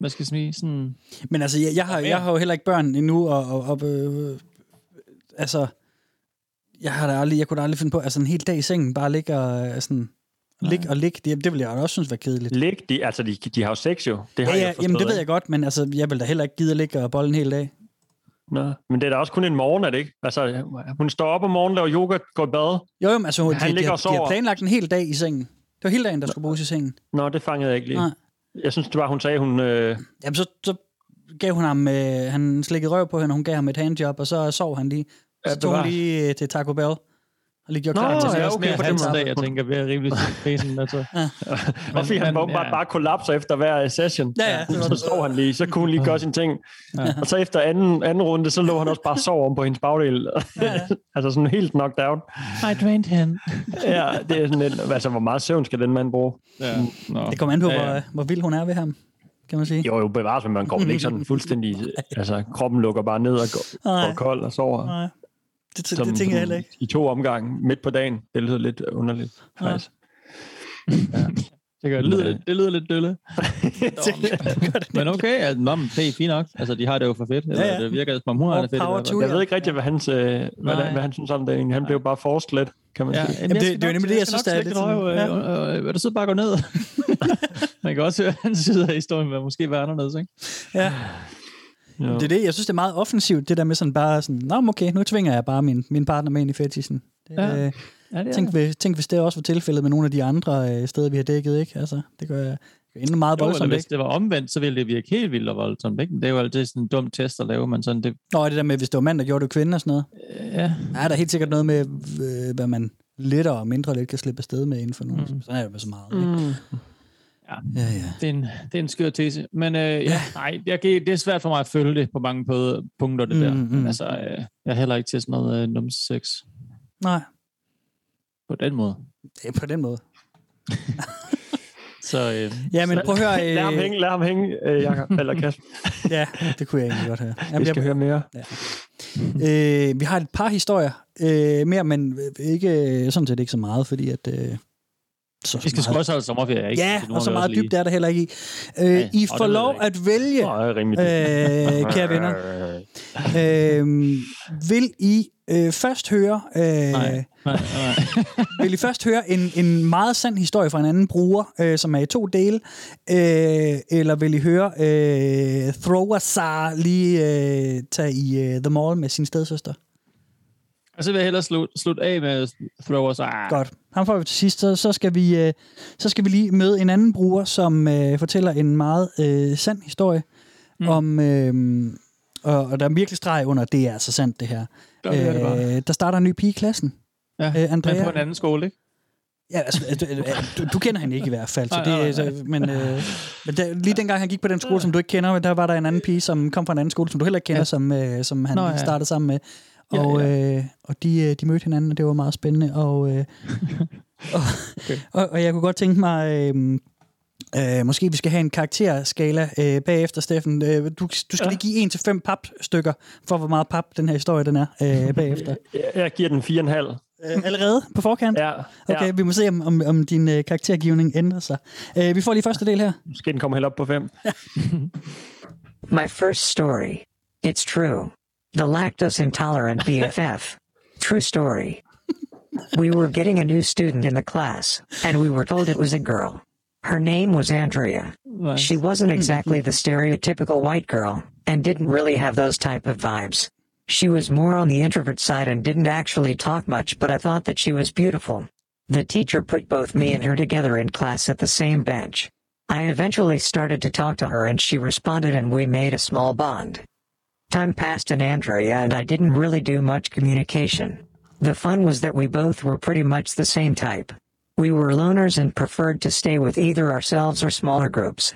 Hvad skal sige? Sådan, Men altså, jeg, jeg, har, jeg har jo heller ikke børn endnu, og, og, og øh, altså, jeg, har da aldrig, jeg kunne da aldrig finde på, altså en hel dag i sengen, bare ligge og øh, sådan, ligge og ligge, det, det ville jeg også synes var kedeligt. Lig, de, altså, de, de har jo sex jo. Det har Ja, jeg ja, forstået, jamen det ved jeg godt, men altså, jeg vil da heller ikke gide at ligge og bolle en hel dag. Nå, men det er da også kun en morgen, er det ikke? Altså, hun står op om morgenen, laver yoga, går i bad. Jo, jo, men altså, de, Han de, de, har, de har planlagt en hel dag i sengen. Det var hele dagen, der skulle bruges i sengen. Nå, det fangede jeg ikke lige. Nej. Jeg synes, det var, hun sagde, hun... Øh, Jamen, så, så gav hun ham, øh, han slikkede røv på hende, og hun gav ham et handjob, og så sov han lige. Ja, Så tog hun lige øh, til Taco Bell, og lige gjorde Nå, klar til det er også okay, på den måde. dag, jeg tænker, ved at rimelig prisen. Altså. og fordi han men, åbenbart ja. bare kollapser efter hver session. Ja, ja. Så sov han lige, så kunne hun lige gøre sine ting. Ja. Og så efter anden, anden runde, så lå han også bare sov om på hendes bagdel. altså sådan helt knocked out. I drained him. Ja, det er sådan lidt, altså hvor meget søvn skal den mand bruge? Ja. Nå. Det kommer an på, Ja, ja, ja. Hvor, hvor vild hun er ved ham, kan man sige. Jo, jo, bevares, men man går vel ikke sådan fuldstændig... Altså, kroppen lukker bare ned og går kold og sover. Nej, det, det, det tænker jeg heller ikke. I to omgange midt på dagen. Det lyder lidt underligt, faktisk. Det, gør, det, lyder, det lyder lidt dølle. men okay, altså, nå, men det er fint nok. Altså, de har det jo for fedt. Eller, Ja, ja. Det virker, som om hun har det fedt. i to Jeg ved ikke rigtig, hvad, hans, øh, hvad, der, hvad han synes om det egentlig. Han blev bare forced lidt, kan man Ja, sige. jamen, det- det er jo nemlig det, jeg synes, der er lidt sådan- øh, øh, øh, du sidde bare gå ned? Man kan også høre, at hans side af historien vil måske være anderledes, ikke? Ja. Jo. Det er det, jeg synes, det er meget offensivt, det der med sådan bare sådan, Nå, men okay, nu tvinger jeg bare min, min partner med ind i fetishen. Det, Ja. ja. øh, Ja, det tænk, hvis, tænk, hvis det også var tilfældet med nogle af de andre øh, steder, vi har dækket, ikke? Altså, det gør jeg endnu meget Jo, eller voldsomt, hvis ikke? det var omvendt, så ville det virke helt vildt og voldsomt. Ikke? Men Det er jo altid sådan en dum test at lave, men sådan det... Nå, det der med, hvis det var mand, der gjorde det kvinde og sådan noget. Ja, Ja, der er helt sikkert noget med, øh, hvad man lettere og mindre let kan slippe afsted med inden for nogen. Mm. Sådan er det med så meget, ikke? Mm. Ja. Ja, ja. det er en, det er en skør tese. Men øh, ja, nej, jeg, det er svært for mig at følge det på mange punkter, det Mm, der. mm. Altså, øh, jeg er heller ikke til sådan noget øh, nums sex Nej, på den måde. det er på den måde. Så øh, Ja, men prøv at høre... Øh, Lad ham hænge, lad ham hænge, øh, Jacob, eller Kasper. Ja, det kunne jeg egentlig godt høre. Vi skal høre mere. Øh, vi har et par historier øh, mere, men ikke, sådan set ikke så meget, fordi at... Øh, så vi skal også holde sommerferie, ikke? Ja, Så nu og så meget også lige- dybt er der heller ikke i. Øh, Nej, I får lov at vælge, øh, kære venner. Øh, vil I øh, først høre... Øh, Nej, nej, nej. vil I først høre en, en meget sand historie fra en anden bruger, øh, som er i to dele, øh, eller vil I høre øh, Thrower lige øh, tage i øh, The Mall med sin stedsøster? Og så vil jeg hellere slutte slut af med Throwers. Ah, Godt. Ham får vi til sidst. Så, skal vi, øh, så skal vi lige møde en anden bruger, som øh, fortæller en meget øh, sand historie mm. om... Øh, og, og der er virkelig streg under, det er altså sandt, det her. Ja, det det øh, der starter en ny pige i klassen. Ja, Øh, Andrea- men på en anden skole, ikke? Ja, altså, du, du, du kender hende ikke i hvert fald. Så Nej, det, nej, nej. Så, men øh, men der, lige dengang han gik på den skole, som du ikke kender, der var der en anden pige, som kom fra en anden skole, som du heller ikke kender, ja. som, øh, som han Nå, ja. startede sammen med. Ja, Og, ja. øh, og de, øh, de mødte hinanden, og det var meget spændende. Og, øh, og, Okay. og, og jeg kunne godt tænke mig... Øh, Øh, måske vi skal have en karakterskala øh, bagefter, Steffen. Øh, du, du skal Ja. lige give 1 til 5 papstykker for, hvor meget pap den her historie den er øh, bagefter. Jeg, jeg giver den 4,5. Øh, allerede på forkant? Ja, Okay, ja. vi må se, om, om, om din øh, karaktergivning ændrer sig. Øh, vi får lige første del her. Måske den kommer helt op på 5. My first story. It's true. The lactose intolerant BFF. True story. We were getting a new student in the class, and we were told it was a girl. Her name was Andrea. She wasn't mm-hmm. exactly the stereotypical white girl, and didn't really have those type of vibes. She was more on the introvert side and didn't actually talk much, but I thought that she was beautiful. The teacher put both me and her together in class at the same bench. I eventually started to talk to her and she responded and we made a small bond. Time passed and Andrea and I didn't really do much communication. The fun was that we both were pretty much the same type. We were loners and preferred to stay with either ourselves or smaller groups.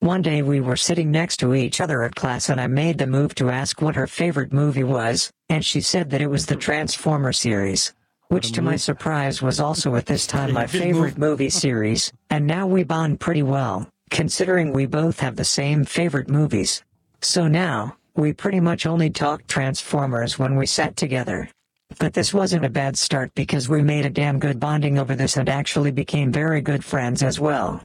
One day we were sitting next to each other at class and I made the move to ask what her favorite movie was, and she said that it was the Transformer series. Which to my surprise was also at this time my favorite movie series, and now we bond pretty well, considering we both have the same favorite movies. So now, we pretty much only talked Transformers when we sat together. But this wasn't a bad start because we made a damn good bonding over this and actually became very good friends as well.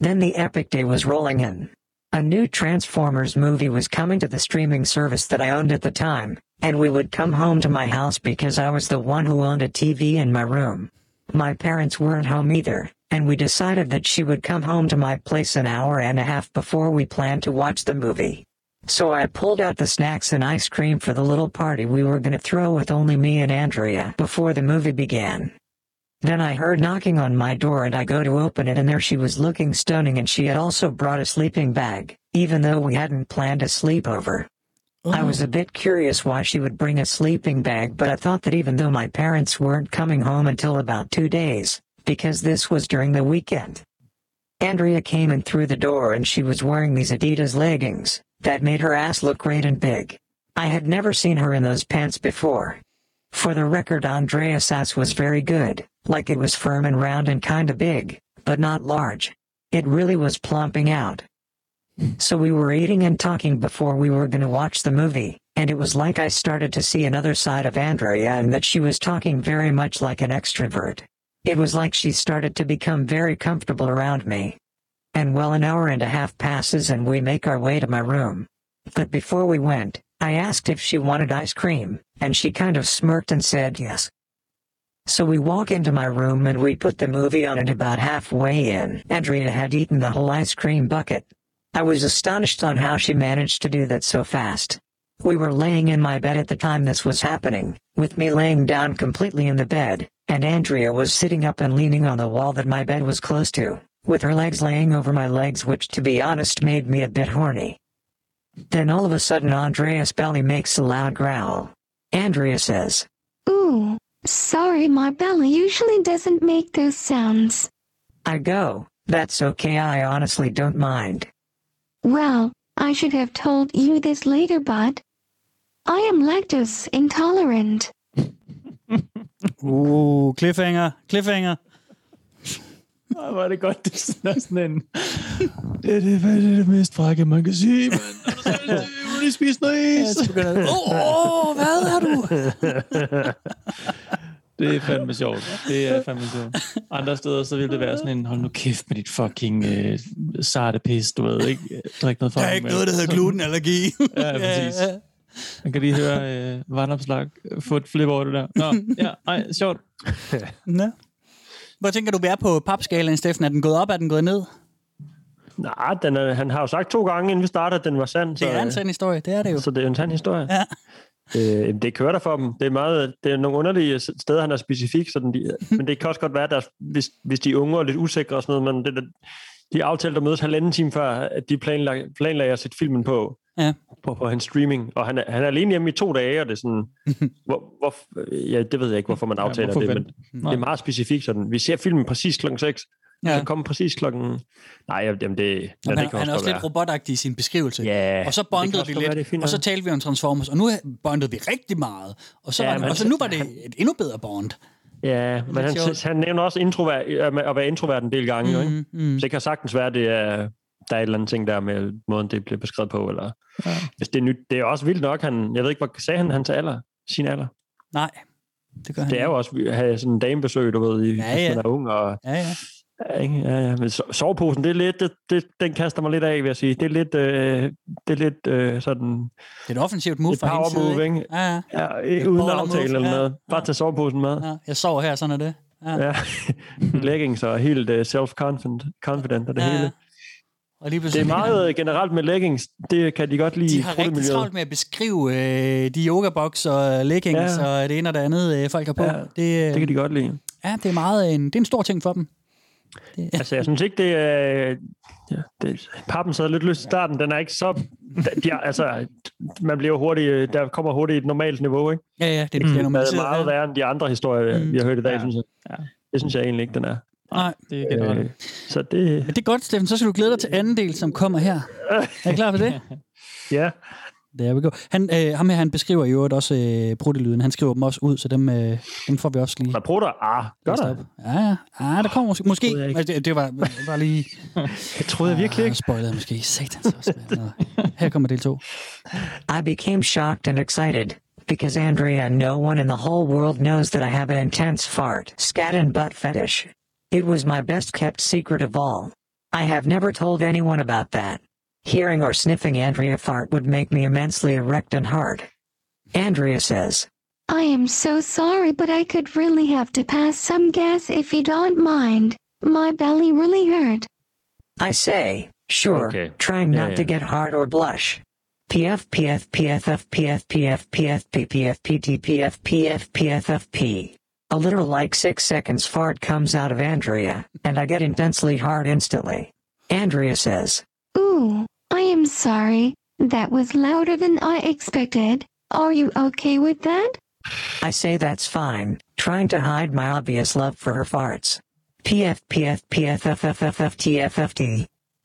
Then the epic day was rolling in. A new Transformers movie was coming to the streaming service that I owned at the time, and we would come home to my house because I was the one who owned a TV in my room. My parents weren't home either, and we decided that she would come home to my place an hour and a half before we planned to watch the movie. So I pulled out the snacks and ice cream for the little party we were going to throw with only me and Andrea before the movie began. Then I heard knocking on my door and I go to open it and there she was looking stunning and she had also brought a sleeping bag, even though we hadn't planned a sleepover. I oh. was a bit curious why she would bring a sleeping bag but I thought that even though my parents weren't coming home until about two days, because this was during the weekend. Andrea came in through the door and she was wearing these Adidas leggings, that made her ass look great and big. I had never seen her in those pants before. For the record Andrea's ass was very good, like it was firm and round and kinda big, but not large. It really was plumping out. So we were eating and talking before we were gonna watch the movie, and it was like I started to see another side of Andrea and that she was talking very much like an extrovert. It was like she started to become very comfortable around me. And well an hour and a half passes and we make our way to my room. But before we went, I asked if she wanted ice cream, and she kind of smirked and said yes. So we walk into my room and we put the movie on and about halfway in, Andrea had eaten the whole ice cream bucket. I was astonished on how she managed to do that so fast. We were laying in my bed at the time this was happening, with me laying down completely in the bed, and Andrea was sitting up and leaning on the wall that my bed was close to, with her legs laying over my legs which to be honest made me a bit horny. Then all of a sudden Andrea's belly makes a loud growl. Andrea says, Ooh, sorry, my belly usually doesn't make those sounds. I go, that's okay I honestly don't mind. Well, I should have told you this later, but I am lactose intolerant. Uh, cliffhanger, cliffhanger. Ej, hvor er det godt, det er sådan, sådan en... Det er det, hvad er det, det mest frække, man kan sige, mand. Du lige spise noget is. Åh, oh, hvad er du? Det er fandme sjovt. Det er fandme sjovt. Andre steder, så vil det være sådan en, hold nu kæft med dit fucking øh, sarte pis, du ved, ikke? Drik noget Der er ikke noget, der hedder glutenallergi. Ja, præcis. Man kan lige høre øh, vandopslag få et flip over det der. Nå, ja, ej, sjovt. Nå. Hvor tænker du, vi er på papskalaen, Steffen? Er den gået op, er den gået ned? Nej, den er, han har jo sagt to gange, inden vi starter, at den var sand. Det er en sand historie, det er det jo. Så det er en sand historie. Ja. Øh, det kører der for dem. Det er, meget, det er nogle underlige steder, han er specifik, sådan de, men det kan også godt være, at der, hvis, hvis de er unge og lidt usikre og sådan noget, men det, de aftalte at mødes halvanden time før, at de planlagde, planlagde at sætte filmen på, Ja. på, på hans streaming. Og han er, han er alene hjemme i to dage, og det er sådan, hvor, hvor, ja, det ved jeg ikke, hvorfor man Ja, aftaler hvorfor det, men vente? det Nej. er meget specifikt sådan. Vi ser filmen præcis klokken 6. Ja. Ja. Så kommer præcis klokken... Nej, jamen det... Ja, Jamen, det han, kan han er også lidt være. robotagtig i sin beskrivelse. Ja, og så det bondede vi være, det lidt, og så talte vi om Transformers, og nu bondede vi rigtig meget. Og så, Ja, var det, og så nu var det et endnu bedre bond. Ja, men han, sjovt. han nævner også introvert, øh, at være introvert en del gange, mm, ikke? mm. Så det kan sagtens være, at det er, der er et eller andet ting der med måden, det bliver beskrevet på. Eller, ja. Hvis det er nyt. Det er også vildt nok. Han, jeg ved ikke, hvad sagde han, hans alder? Sin alder? Nej, det gør han Det er jo også at have sådan en damebesøg, du ved, i, Ja, hvis ja. man er ung. Og, Ja, ja. Ja, ikke? ja, ja. Men so- soveposen, det er lidt, det, det, den kaster mig lidt af, vil jeg sige. Det er lidt, øh, det er lidt øh, sådan... Det er et offensivt move fra hendes side, move, ikke? Ja, ja. Ja, ikke uden aftale move, eller ja, noget. Bare tage soveposen med. Ja, jeg sover her, sådan er det. Ja. Ja. leggings og helt uh, self-confident confident og det Ja, ja. ja. hele. Og lige Det er meget øh, generelt med leggings. Det kan de godt lide De har rigtig travlt med at beskrive øh, de yogaboks og leggings Ja. og det ene og det andet, øh, folk har på. Ja, det, øh, det kan de godt lide. Ja, det er, meget en, det er en stor ting for dem. Altså, jeg synes ikke, det er... Ja, det, pappen sad lidt løst i starten. Den er ikke så... De er, altså, man bliver hurtigt... Der kommer hurtigt et normalt niveau, ikke? Ja, ja, det Det bliver er normaliseret. meget værre end de andre historier, Mm. vi har hørt i dag, Ja. synes jeg. Ja. Det synes jeg egentlig ikke, den er. Nej. Det er generelt. Øh, så det... Men det er godt, Steffen. Så skal du glæde dig til anden del, som kommer her. Er I klar på det? Ja. Der vi go. Han, øh, ham her, han beskriver jo også øh, bruttelyden. Han skriver dem også ud, så dem, øh, dem får vi også lige. Prutter? Ah, gør der? Ja, ja. Ah, der kommer måske. måske. troede jeg ikke. Altså, det, det var bare lige... Det troede jeg virkelig Ah, ikke. spoilede jeg måske. Satans også. Her kommer del 2. I became shocked and excited because Andrea and no one in the whole world knows that I have an intense fart, scat, and butt fetish. It was my best kept secret of all. I have never told anyone about that. Hearing or sniffing Andrea fart would make me immensely erect and hard. Andrea says, I am so sorry, but I could really have to pass some gas if you don't mind. My belly really hurt. I say, sure, Okay. trying Yeah, not to get hard or blush. PF, PF, PFF, PF, PF, PF, PPF, PT, PF, PF, PFFP. A little like six seconds fart comes out of Andrea, and I get intensely hard instantly. Andrea says, Ooh, I am sorry. That was louder than I expected. Are you okay with that? I say that's fine, trying to hide my obvious love for her farts. PF.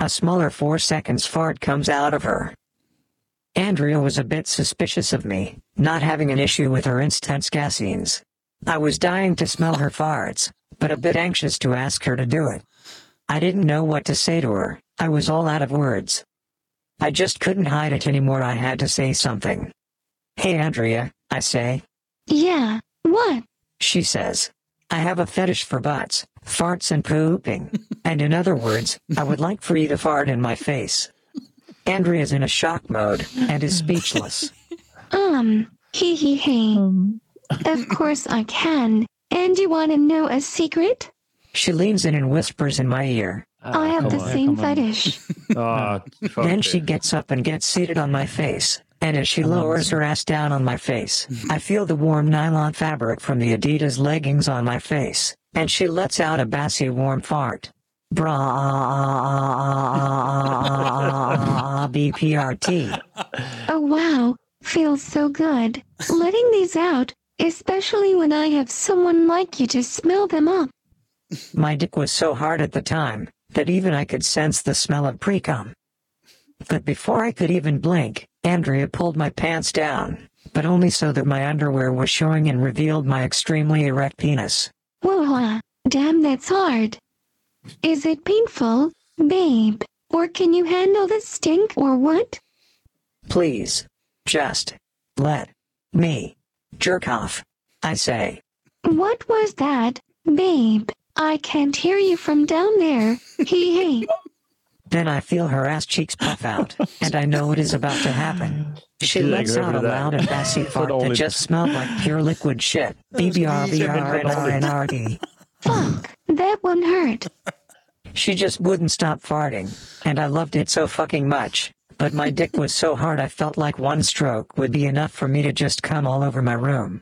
A smaller four seconds fart comes out of her. Andrea was a bit suspicious of me, not having an issue with her intense gassines. I was dying to smell her farts, but a bit anxious to ask her to do it. I didn't know what to say to her, I was all out of words. I just couldn't hide it anymore, I had to say something. Hey Andrea, I say. Yeah, what? She says, I have a fetish for butts, farts, and pooping. and in other words, I would like for you to fart in my face. Andrea's in a shock mode and is speechless. Um, hee hee hee. Of course I can. And you want to know a secret? She leans in and whispers in my ear. I have the same fetish. Fuck then det. she gets up and gets seated on my face. And as she lowers her ass down on my face, I feel the warm nylon fabric from the Adidas leggings on my face. And she lets out a bassy warm fart. Bra BPRT. Oh wow, feels so good. Letting these out, especially when I have someone like you to smell them up. My dick was so hard at the time that even I could sense the smell of pre-cum. But before I could even blink, Andrea pulled my pants down, but only so that my underwear was showing and revealed my extremely erect penis. Whoa, damn that's hard. Is it painful, babe? Or can you handle the stink or what? Please, just let me jerk off. I say. What was that, babe? I can't hear you from down there. Hee hee. Then I feel her ass cheeks puff out, and I know it is about to happen. She lets out a på loud and bassy fart that just smelled like pure liquid shit. BBRBRNRNRD. Fuck, that one hurt. She just wouldn't stop farting, and I loved it so fucking much. But my dick was so hard I felt like one stroke would be enough for me to just come all over my room.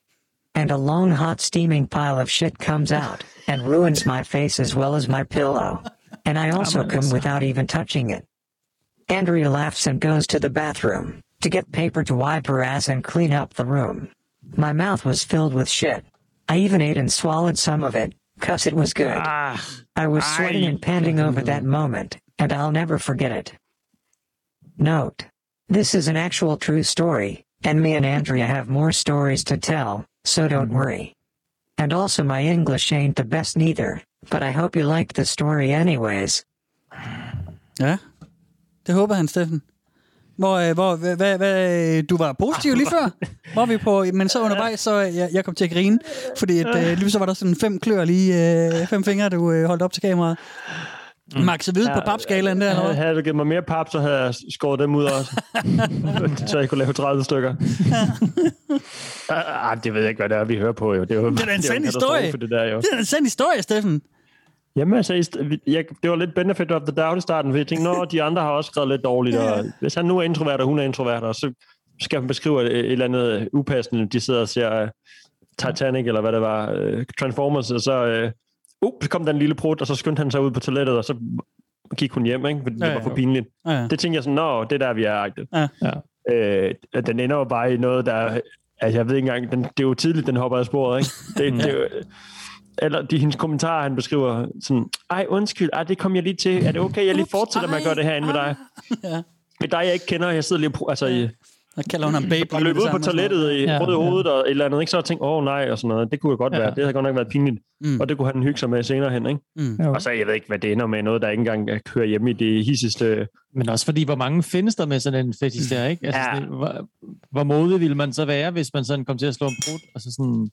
And a long hot steaming pile of shit comes out and ruins my face as well as my pillow. And I also come without even touching it. Andrea laughs and goes to the bathroom to get paper to wipe her ass and clean up the room. My mouth was filled with shit. I even ate and swallowed some of it, cause it was good. I was sweating and panting over that moment, and I'll never forget it. Note. This is an actual true story, and me and Andrea have more stories to tell, so don't worry. And also my English ain't the best neither, but I hope you liked the story anyways. Ja, det håber han, Steffen. Hvor, øh, hvor hvad, hvad, hvad, du var positiv lige før, hvor vi på, men så undervejs, så øh, jeg, jeg kom til at grine, fordi at, øh, lige så var der sådan fem klør lige, øh, fem fingre, du øh, holdt op til kameraet. Maxet ud på papskalaen der, eller hvad? Havde du givet mig mere pap, så havde jeg skåret dem ud også. så jeg kunne lave 30 stykker. ah, det ved jeg ikke, hvad det er, vi hører på. Jo. Det er, jo, Det er en sand historie. For det, der, jo. Det er en sand historie, Steffen. Jamen altså, jeg, det var lidt benefit of the doubt i starten, for jeg tænkte, nå, de andre har også skrevet lidt dårligt, og hvis han nu er introvert, og hun er introvert, og så skal han beskrive et, et eller andet upassende, de sidder og ser uh, Titanic, eller hvad det var, uh, Transformers, og så, uh, så kom der en lille prut, og så skyndte han sig ud på toilettet, og så gik hun hjem, ikke? fordi Ja, det var ja. for pinligt. Ja, ja. Det tænkte jeg sådan, nå, det er der, vi er. agtigt. Ja. Ja. Øh, den ender jo bare i noget, der... Altså, jeg ved ikke engang, den, det er jo tidligt, den hopper af sporet, ikke? Det, det er jo, eller de hendes kommentarer, han beskriver sådan, ej, undskyld, ej, det kom jeg lige til. Er det okay, jeg lige fortsætter med at gøre det herinde med dig? Ja. Med dig, jeg ikke kender, jeg sidder lige Altså, i, Der kalder hun ham baby. og løb ud på toilettet i Ja, i ja. hovedet og et eller andet, ikke? Så jeg tænkte, åh oh, nej, og sådan noget. Det kunne jo godt Ja. være. Det havde godt nok været pinligt. Mm. Og det kunne han hygge sig med senere hen, ikke? Mm. Jo. Og så, jeg ved ikke, hvad det ender med. Noget, der ikke engang kører hjemme i det hissigste... Men også fordi, hvor mange findes der med sådan en fetish der, ikke? Altså, Ja. sådan, hvor, hvor modig ville man så være, hvis man sådan kom til at slå en brud, og så sådan,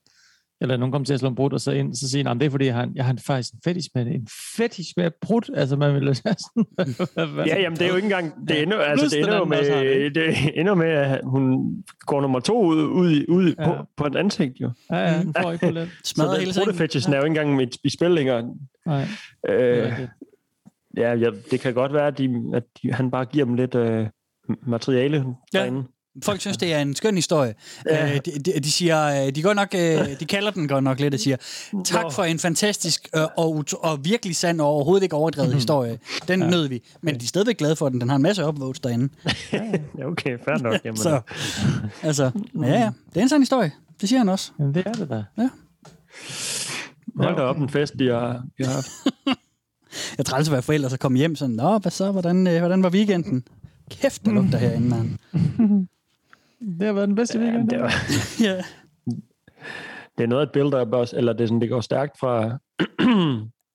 eller nogen kom til at slå en brud, og så, ind, så siger han, det er fordi, jeg har, jeg har faktisk en fetish med det. En fetish med brud? Altså, man ville sådan... Ja, jamen det er jo ikke engang... Det ender, altså, Plus det ender har det, med, det ender med, at hun går nummer to ud, ud, ud ja. på, Ja. på et ansigt, jo. Ja, ja, den får ikke på lidt. Smadrer så hele sengen. protefetishen er jo ikke engang i, i spil længere. Nej, Øh, ja, ja, det kan godt være, at, de, at de, han bare giver dem lidt øh, materiale Ja. derinde. Folk synes, det er en skøn historie. Ja. Øh, de, de, siger, øh, de, går nok, øh, de kalder den godt nok lidt, og siger, tak for en fantastisk øh, og, og virkelig sand og overhovedet ikke overdrevet historie. Den ja. nød vi. Men de er stadigvæk glade for den. Den har en masse upvotes derinde. Ja, okay, fair nok. Jamen, Så, altså, ja, ja, det er en sand historie. Det siger han også. Men det er det da. Hold da op en fest, de har, de har haft. Jeg træls at være forældre, så komme hjem sådan, Nå, hvad så, hvordan, øh, hvordan var weekenden? Kæft, der lugter herinde, mand. Det har været den bedste weekend. Det, var, ja. det er noget af et build-up også, eller det, er sådan, det går stærkt fra,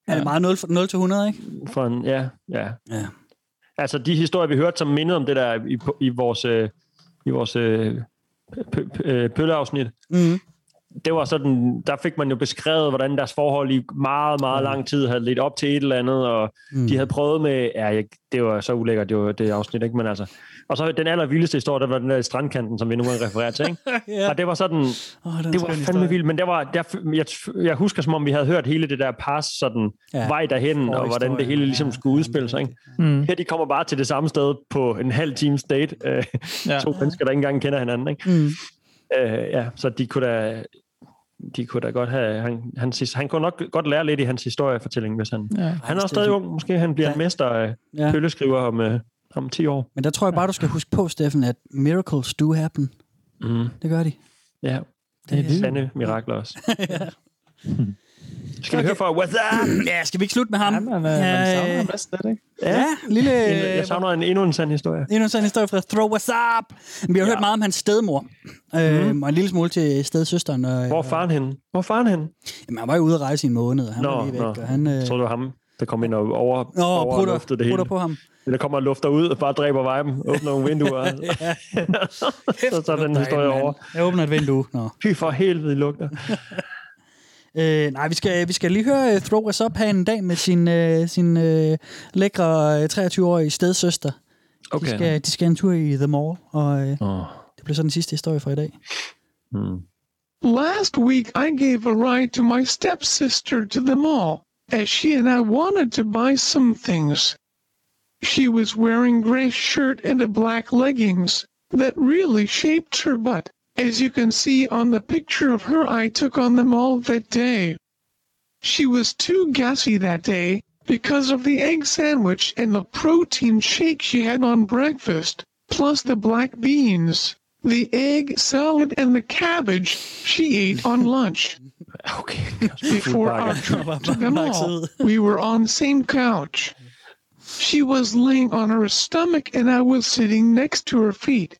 Er det meget 0, 0 til 100, ikke? fra en, ja, ja. Ja. Altså de historier, vi hørte, som mindede om det der i, i vores, øh, i vores øh, pø- pø- øh, pølleafsnit, Mm. Det var sådan, der fik man jo beskrevet, hvordan deres forhold i meget, meget lang tid havde lidt op til et eller andet, og Mm. mm. de havde prøvet med, ja, jeg, det var så ulækkert, det var det afsnit, ikke? Men altså, og så den allervildeste historie, der var den der i strandkanten, som vi nu gange refererer til, ikke? ja. Og det var sådan, Oh, det, var fandme vildt, men det var, der, jeg, jeg husker, som om vi havde hørt hele det der pas, sådan Ja. vej derhen, og hvordan det hele ligesom ja. skulle udspille sig, ikke? Mm. Her, de kommer bare til det samme sted på en halv times date. Øh, Ja. to mennesker, der ikke engang kender hinanden, ikke? Mm. Øh, ja, så de kunne da, de kunne da godt have, han, han, han kunne nok godt lære lidt i hans historiefortælling, hvis han, Ja. han er også stadig ung, måske han bliver Ja. en mester af Ja. ja. pølleskriver om, øh, om 10 år. Men der tror jeg bare, du skal huske på, Steffen, at miracles do happen. Mm. Det gør de. Ja, Det er sande mirakler også. Skal vi høre for What's up? Ja, skal vi ikke slutte med ham? Ja, man, man, man savner ham næsten lidt, ikke? Ja, lille... Jeg savner en, endnu en sand historie. Endnu en historie fra Throw Us Up. Vi har ja. hørt meget om hans stedmor. Øh, og en lille smule til stedsøsteren. Og, Hvor er faren henne? Hvor er faren henne? Jamen, han var jo ude at rejse i en måned, og han var Nå, lige væk. nå. Og han, øh, Jeg tror, det var ham, der kom ind og over, Nå, over prutter, luftede det hele. på ham. Eller kommer og lufter ud og bare dræber viben, åbner nogle vinduer. ja. så tager den historie over. Jeg åbner et vindue. Nå. Fy for helvede, lugter. Øh, nej, vi skal, vi skal lige høre uh, Throw Us Up her en dag med sin, uh, sin uh, lækre uh, 23-årige stedsøster. Okay. De, skal, de skal en tur i The Mall, og uh, Oh. det bliver så den sidste historie for i dag. Mm. Last week, I gave a ride to my stepsister to the mall, as she and I wanted to buy some things. She was wearing gray shirt and a black leggings that really shaped her butt, as you can see on the picture of her I took on them all that day. She was too gassy that day because of the egg sandwich and the protein shake she had on breakfast, plus the black beans, the egg salad, and the cabbage she ate on lunch. Okay. Before our trip to the mall, we were on the same couch. She was laying on her stomach and I was sitting next to her feet.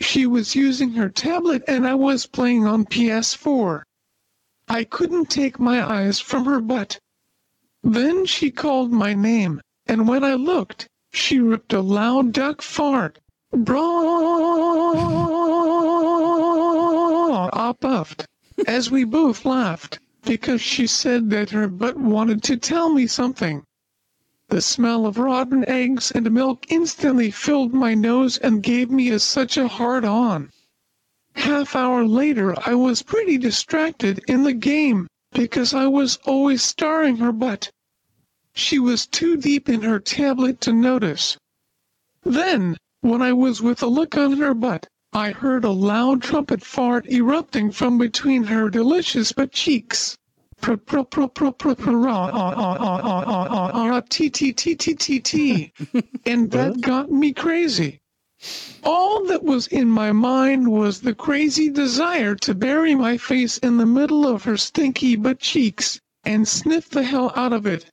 She was using her tablet and I was playing on PS4. I couldn't take my eyes from her butt. Then she called my name, and when I looked, she ripped a loud duck fart. Bra I puffed, as we both laughed, because she said that her butt wanted to tell me something. The smell of rotten eggs and milk instantly filled my nose and gave me a, such a hard on. Half hour later, I was pretty distracted in the game because I was always starring her butt. She was too deep in her tablet to notice. Then, when I was with a look on her butt, I heard a loud trumpet fart erupting from between her delicious butt cheeks. Pro pro pro pro pro pro ra ah ah ah ah ah ah ah t t t t t t, and that got me crazy. All that was in my mind was the crazy desire to bury my face in the middle of her stinky butt cheeks and sniff the hell out of it.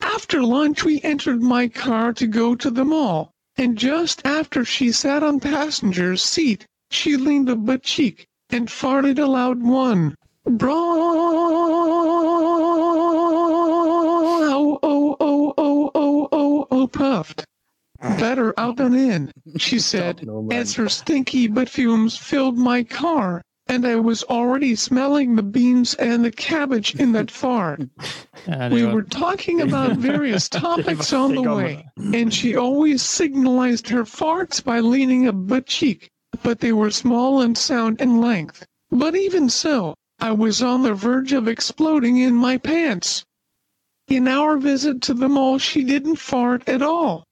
After lunch, we entered my car to go to the mall, and just after she sat on passenger's seat, she leaned a butt cheek and farted aloud one. Bro, puffed. Better out than in, she said, as her stinky butt fumes filled my car, and I was already smelling the beans and the cabbage in that fart. Ja, We er were talking about various topics on the way, and she always signalized her farts by leaning a butt cheek, but they were small and sound in length. But even so, I was on the verge of exploding in my pants. In our visit to the mall, she didn't fart at all.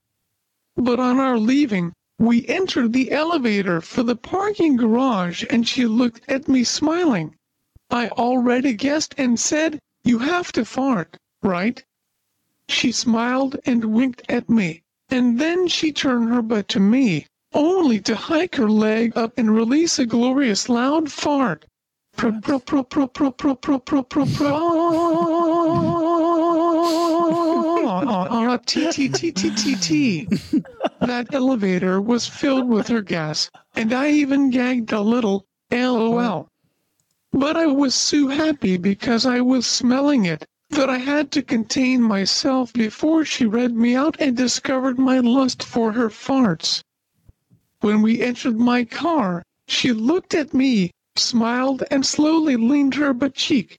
But on our leaving, we entered the elevator for the parking garage and she looked at me smiling. I already guessed and said, You have to fart, right? She smiled and winked at me, and then she turned her butt to me, only to hike her leg up and release a glorious loud fart. Pro pro pro pro pro pro pro pro pro pro t t t t t t. That elevator was filled with her gas, and I even gagged a little. LOL. But I was so happy because I was smelling it that I had to contain myself before she read me out and discovered my lust for her farts. When we entered my car, she looked at me, smiled, and slowly leaned her butt cheek,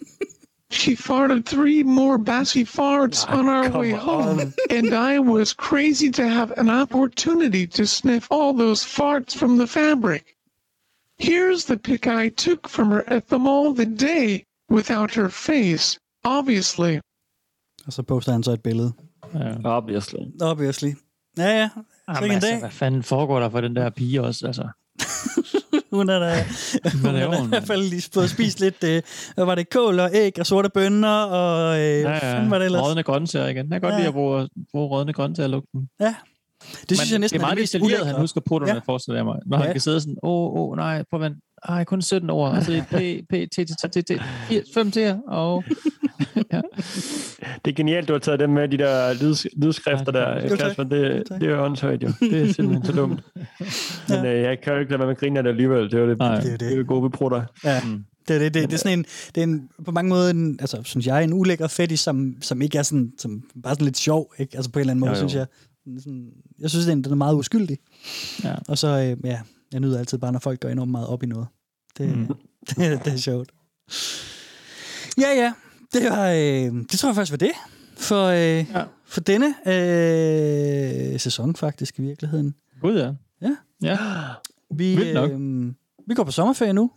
She farted three more bassy farts ah, on our way home, and I was crazy to have an opportunity to sniff all those farts from the fabric. Here's the pic I took from her at the mall the day, without her face, obviously. Og så poster han så et billede. Ja. Obviously. Obviously. Ja, ja. Ah, så er Jamen, en altså, dag. hvad fanden foregår der for den der pige også? Altså, Hun er da, hun er hun, i hvert fald lige fået spist lidt, øh, var det, kål og æg og sorte bønner, og øh, ja, hvad ja. var det ellers? Rådne grøntsager igen. Jeg kan godt Ja. lide at bruge, bruge rådne grøntsager i lugten. Ja. Det synes Men jeg næsten det er meget detaljeret, han husker putterne, Ja. forestiller jeg mig. Når ja. Han kan sidde sådan, åh, åh, nej, prøv at. Ej, kun 17 år. Altså, P, P, T, T, T, T, T, 5 T'er, og... Det er genialt, du har taget dem med, de der lyds, lydskrifter der, Jo, tak. Kasper. Det, det er jo åndshøjt, jo. Det er simpelthen så dumt. Men øh, jeg kan jo ikke lade være med at grine af det alligevel. Det er jo det, Det er det, det. er jo gode, vi prutter. Ja. Det, det, det, det er sådan en, det er en, på mange måder, en, altså, synes jeg, en ulækker fetish, som, som ikke er sådan, som bare sådan lidt sjov, ikke? Altså på en eller anden måde, Jo, jo. synes jeg. Sådan, jeg synes, den, den er meget uskyldig. Ja. Og så, øh, ja, jeg nyder altid bare, når folk går enormt meget op i noget. Det, mm. det, det er sjovt. Ja, ja. Det, var, øh, det tror jeg faktisk var det for, øh, ja. for denne øh, sæson faktisk i virkeligheden. Gud, ja. Ja. Ja. Vi, øh, vi går på sommerferie nu.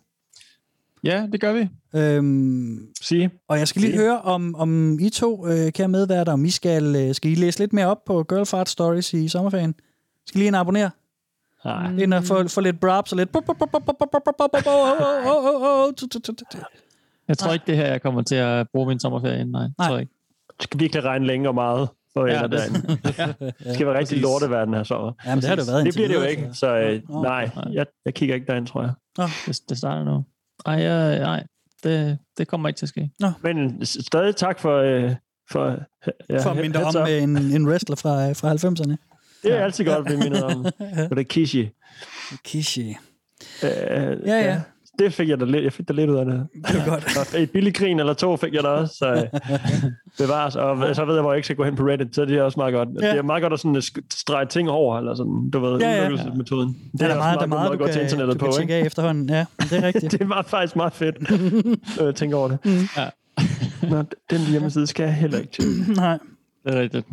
Ja, det gør vi. Øhm, Sige. Og jeg skal lige Sige. høre, om, om I to, øh, kære medværter, om I skal, øh, skal I læse lidt mere op på Girl Fart Stories i sommerferien? Skal I lige ind og abonnere? Nej. Ind og få, få lidt brabs og lidt... Jeg tror ikke, det her jeg kommer til at bruge min sommerferie inden. Nej, Nej. tror jeg ikke. Det skal virkelig regne længe og meget for Ja, ja, det- derinde. Det skal være rigtig lorteverden her sommer. Jamen, det har det været Det bliver det jo ikke, så- øh, Nå. nej, jeg, jeg kigger ikke derind, tror jeg. Det, det starter nu. Ej, jeg, nej, det, det kommer ikke til at ske. Men s- stadig tak for... Øh, for ja, For at minde om med en, en wrestler fra, fra 90'erne. Det er altid godt at blive mindet om. Det er Kishi. Kishi. Øh, Ja, ja. Det fik jeg da lidt, jeg fik da lidt ud af det. Det var godt. Et billigt grin eller to fik jeg da også, så øh, bevares. Og så ved jeg, hvor jeg ikke skal gå hen på Reddit, så det er også meget godt. Ja. Det er meget godt at sådan, sk- strege ting over, eller sådan, du ved, Ja, ja. udelukkelsesmetoden. Det er der meget, der er meget, måde du at gå til kan, internettet du kan på, af ikke? efterhånden. Ja, det er rigtigt. det var faktisk meget fedt, når jeg tænker over det. Ja. Nå, den hjemmeside skal jeg heller ikke til. Nej. Det er rigtigt.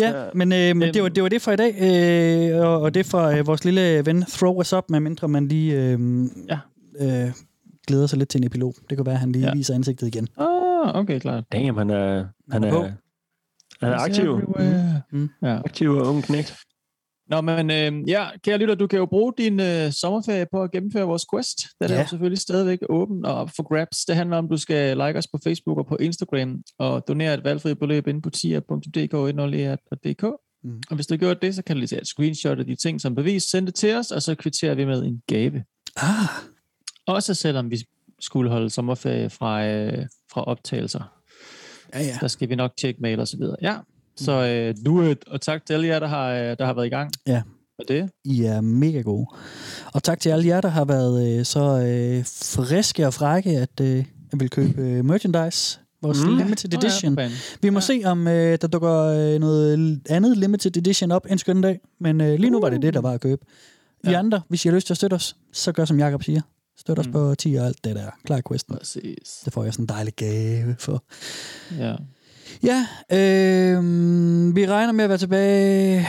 Ja, men, øh, det, var, det var det for i dag, øh, og, og det for øh, vores lille ven Throw Us Up, medmindre man lige øh, ja. Øh, glæder sig lidt til en epilog. Det kan være, at han lige Ja. viser ansigtet igen. Ah, okay, klart. Damn, han er, han er er, han er He's aktiv. everywhere. Mm. Ja. Aktiv og ung knægt. Nå, men øh, ja, kære lytter, du kan jo bruge din øh, sommerferie på at gennemføre vores quest. Den er Ja. jo selvfølgelig stadigvæk åben og op for grabs. Det handler om, at du skal like os på Facebook og på Instagram og donere et valgfrit beløb ind på tia.dk Mm. Og hvis du har gjort det, så kan du lige tage et screenshot af de ting som bevis, sende det til os, og så kvitterer vi med en gave. Ah. Også selvom vi skulle holde sommerferie fra, øh, fra optagelser. Ja, ja. Der skal vi nok tjekke mail og så videre. Ja, så øh, nu, og tak til alle jer, der har, øh, der har været i gang Ja. med det. I er mega gode. Og tak til alle jer, der har været øh, så øh, friske og frække, at øh, jeg vil købe øh, merchandise. Vores Mm. mm. limited ja, edition. for fanden. Vi må ja. se, om øh, der dukker øh, noget andet limited edition op en skøn dag. Men øh, lige nu var det det, der var at købe. I Ja. andre, hvis I har lyst til at støtte os, så gør som Jakob siger. Støt os Mm. på 10 og alt det der. Klar questen. Præcis. Det får jeg sådan en dejlig gave for. Ja. Ja, øh, vi regner med at være tilbage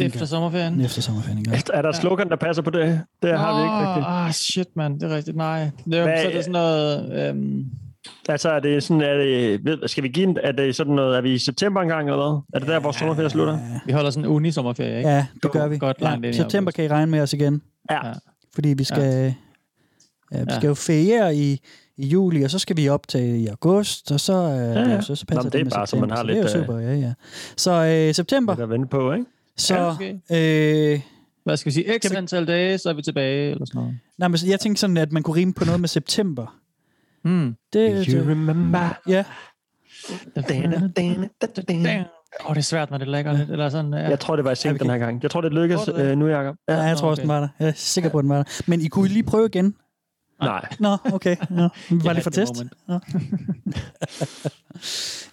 Efter sommerferien. efter sommerferien. en gang. Er der slogan, der passer på det? Det har vi ikke rigtigt. Ah, shit, mand. Det er rigtigt. Nej. Det er, Hvad- så er det sådan noget... Øhm, Altså, er det sådan, er det, ved- skal vi give en, er det sådan noget, er vi i september engang eller hvad? Er det der, vores sommerferie slutter? vi holder sådan en uni-sommerferie, ikke? Ja, det gør vi. Godt langt ja, ind i september kan I regne med os igen. Ja. Ja. Fordi vi skal, ja. Ja, vi Ja. skal jo feriere i, i juli, og så skal vi op til i august, og så, øh, ja, ja. ja. så, så Nå, passer men det er med bare, så september, man har det er jo lidt, øh, super, ja, ja. Så øh, september, Lidt at vente på, ikke? så... Ja, måske. øh, Hvad skal vi sige? X antal dage, så er vi tilbage, eller sådan noget. nej, men jeg tænkte sådan, at man kunne rime på noget med september. Hmm. Det, You det, remember? ja, Damn. Åh, oh, det er svært, når det lægger lidt. Eller sådan, ja. Jeg tror, det var i seng Ja, den her gang. Jeg tror, det lykkes Tror det? øh, nu, Jacob. ja, jeg tror også, okay. den var der. Jeg er sikker på, at den var der. Men I kunne lige prøve igen. Nej. Nå, okay. Ja. Var Ja, lige for det test.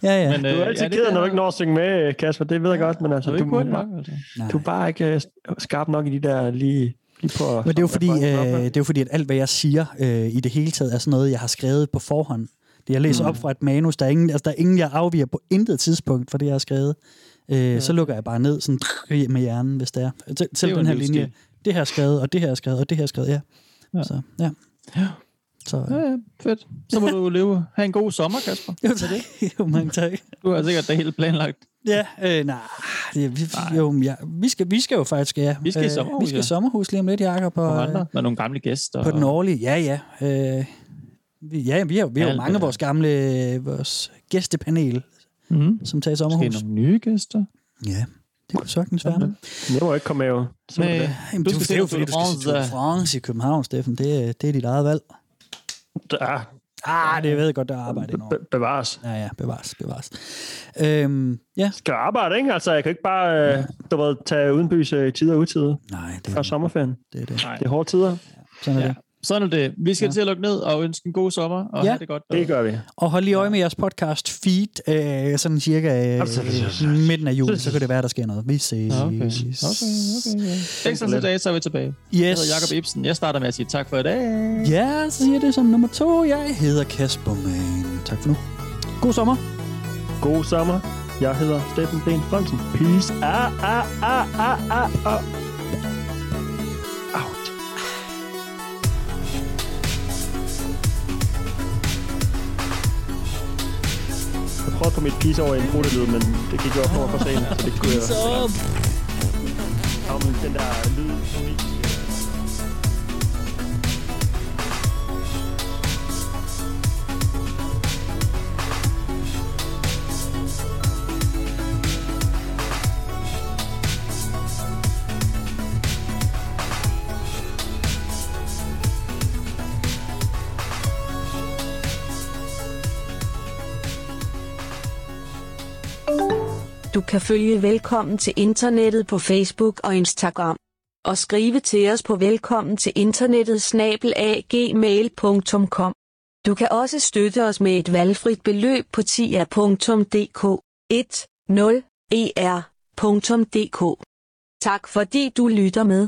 Ja, ja. ja. Men, Du er øh, altid ja, det ked når du ikke når at synge med, Kasper. Det ved jeg godt, men altså, Så er du, hurtigt nok, altså. Du er bare ikke øh, skarp nok i de der lige, lige på... Men det er jo fordi, øh, det er jo fordi at alt, hvad jeg siger øh, i det hele taget, er sådan noget, jeg har skrevet på forhånd. Det jeg læser mm. op fra et manus. Der er, ingen, altså, der er ingen, jeg afviger på intet tidspunkt for det, jeg har skrevet. Øh, Så lukker jeg bare ned sådan, med hjernen, hvis det er. Til, til jo den en her linje. Det her er skrevet, og det her er skrevet, og det her er skrevet, ja. Ja. Så, ja. Ja. Så, Ja, ja, fedt. Så må du leve. Ha' en god sommer, Kasper. jo, tak. jo, mange tak. Du har sikkert det hele planlagt. Ja, øh, nej, det, vi, jo, ja, vi, skal, vi skal jo faktisk, ja. Vi skal i øh, sommerhus, Vi skal i sommerhus lige om lidt, Jacob. Og Og, andre. Med nogle gamle gæster. På den årlige, ja, ja. Øh, vi, ja, vi har, vi har jo mange det af vores gamle vores gæstepanel, Mm-hmm. som tager i Måske sommerhus. nogle nye gæster. Ja, det kunne sagtens være. Jeg må ikke komme med, jo. Så Nej. er det. Jamen, Du du, skal det er jo fordi, du skal de France. I København, Steffen. Det, er- det er dit eget valg. Ja, Ah, det ved jeg godt, der er arbejde endnu. be- bevares. Ja, ja, bevares, bevares. Øhm, ja, Skal jeg arbejde, ikke? Altså, jeg kan ikke bare øh, du ved, tage udenbys øh, i tider og utider nej, det, fra sommerferien. det er det. Nej. Det er hårde tider. Sådan er Ja. det. Sådan er det. Vi skal Ja. til at lukke ned og ønske en god sommer. Og Ja. have det godt. Det gør vi. Og hold lige øje med jeres podcast feed, øh, sådan cirka øh, midten af juli, så kan det være, der sker noget. Vi ses. Okay. Okay, okay, okay. Ekstra til dage, så er vi tilbage. Jeg Yes. hedder Jakob Ibsen. Jeg starter med at sige tak for i dag. Ja, så siger jeg det som nummer to. Jeg hedder Kasper Mann. Tak for nu. God sommer. God sommer. Jeg hedder Steffen Ben Fransen. Peace. Ah, ah, ah, ah, ah, ah. Prøvede på mit peace over i en brudelyd, men det gik jo op over for sent, så det kunne jeg... Ja, men den der lyd... Du kan følge Velkommen til Internettet på Facebook og Instagram. Og skrive til os på velkommen til internettet snabelagmail.com. Du kan også støtte os med et valgfrit beløb på tia.dk 10er.dk. Tak fordi du lytter med.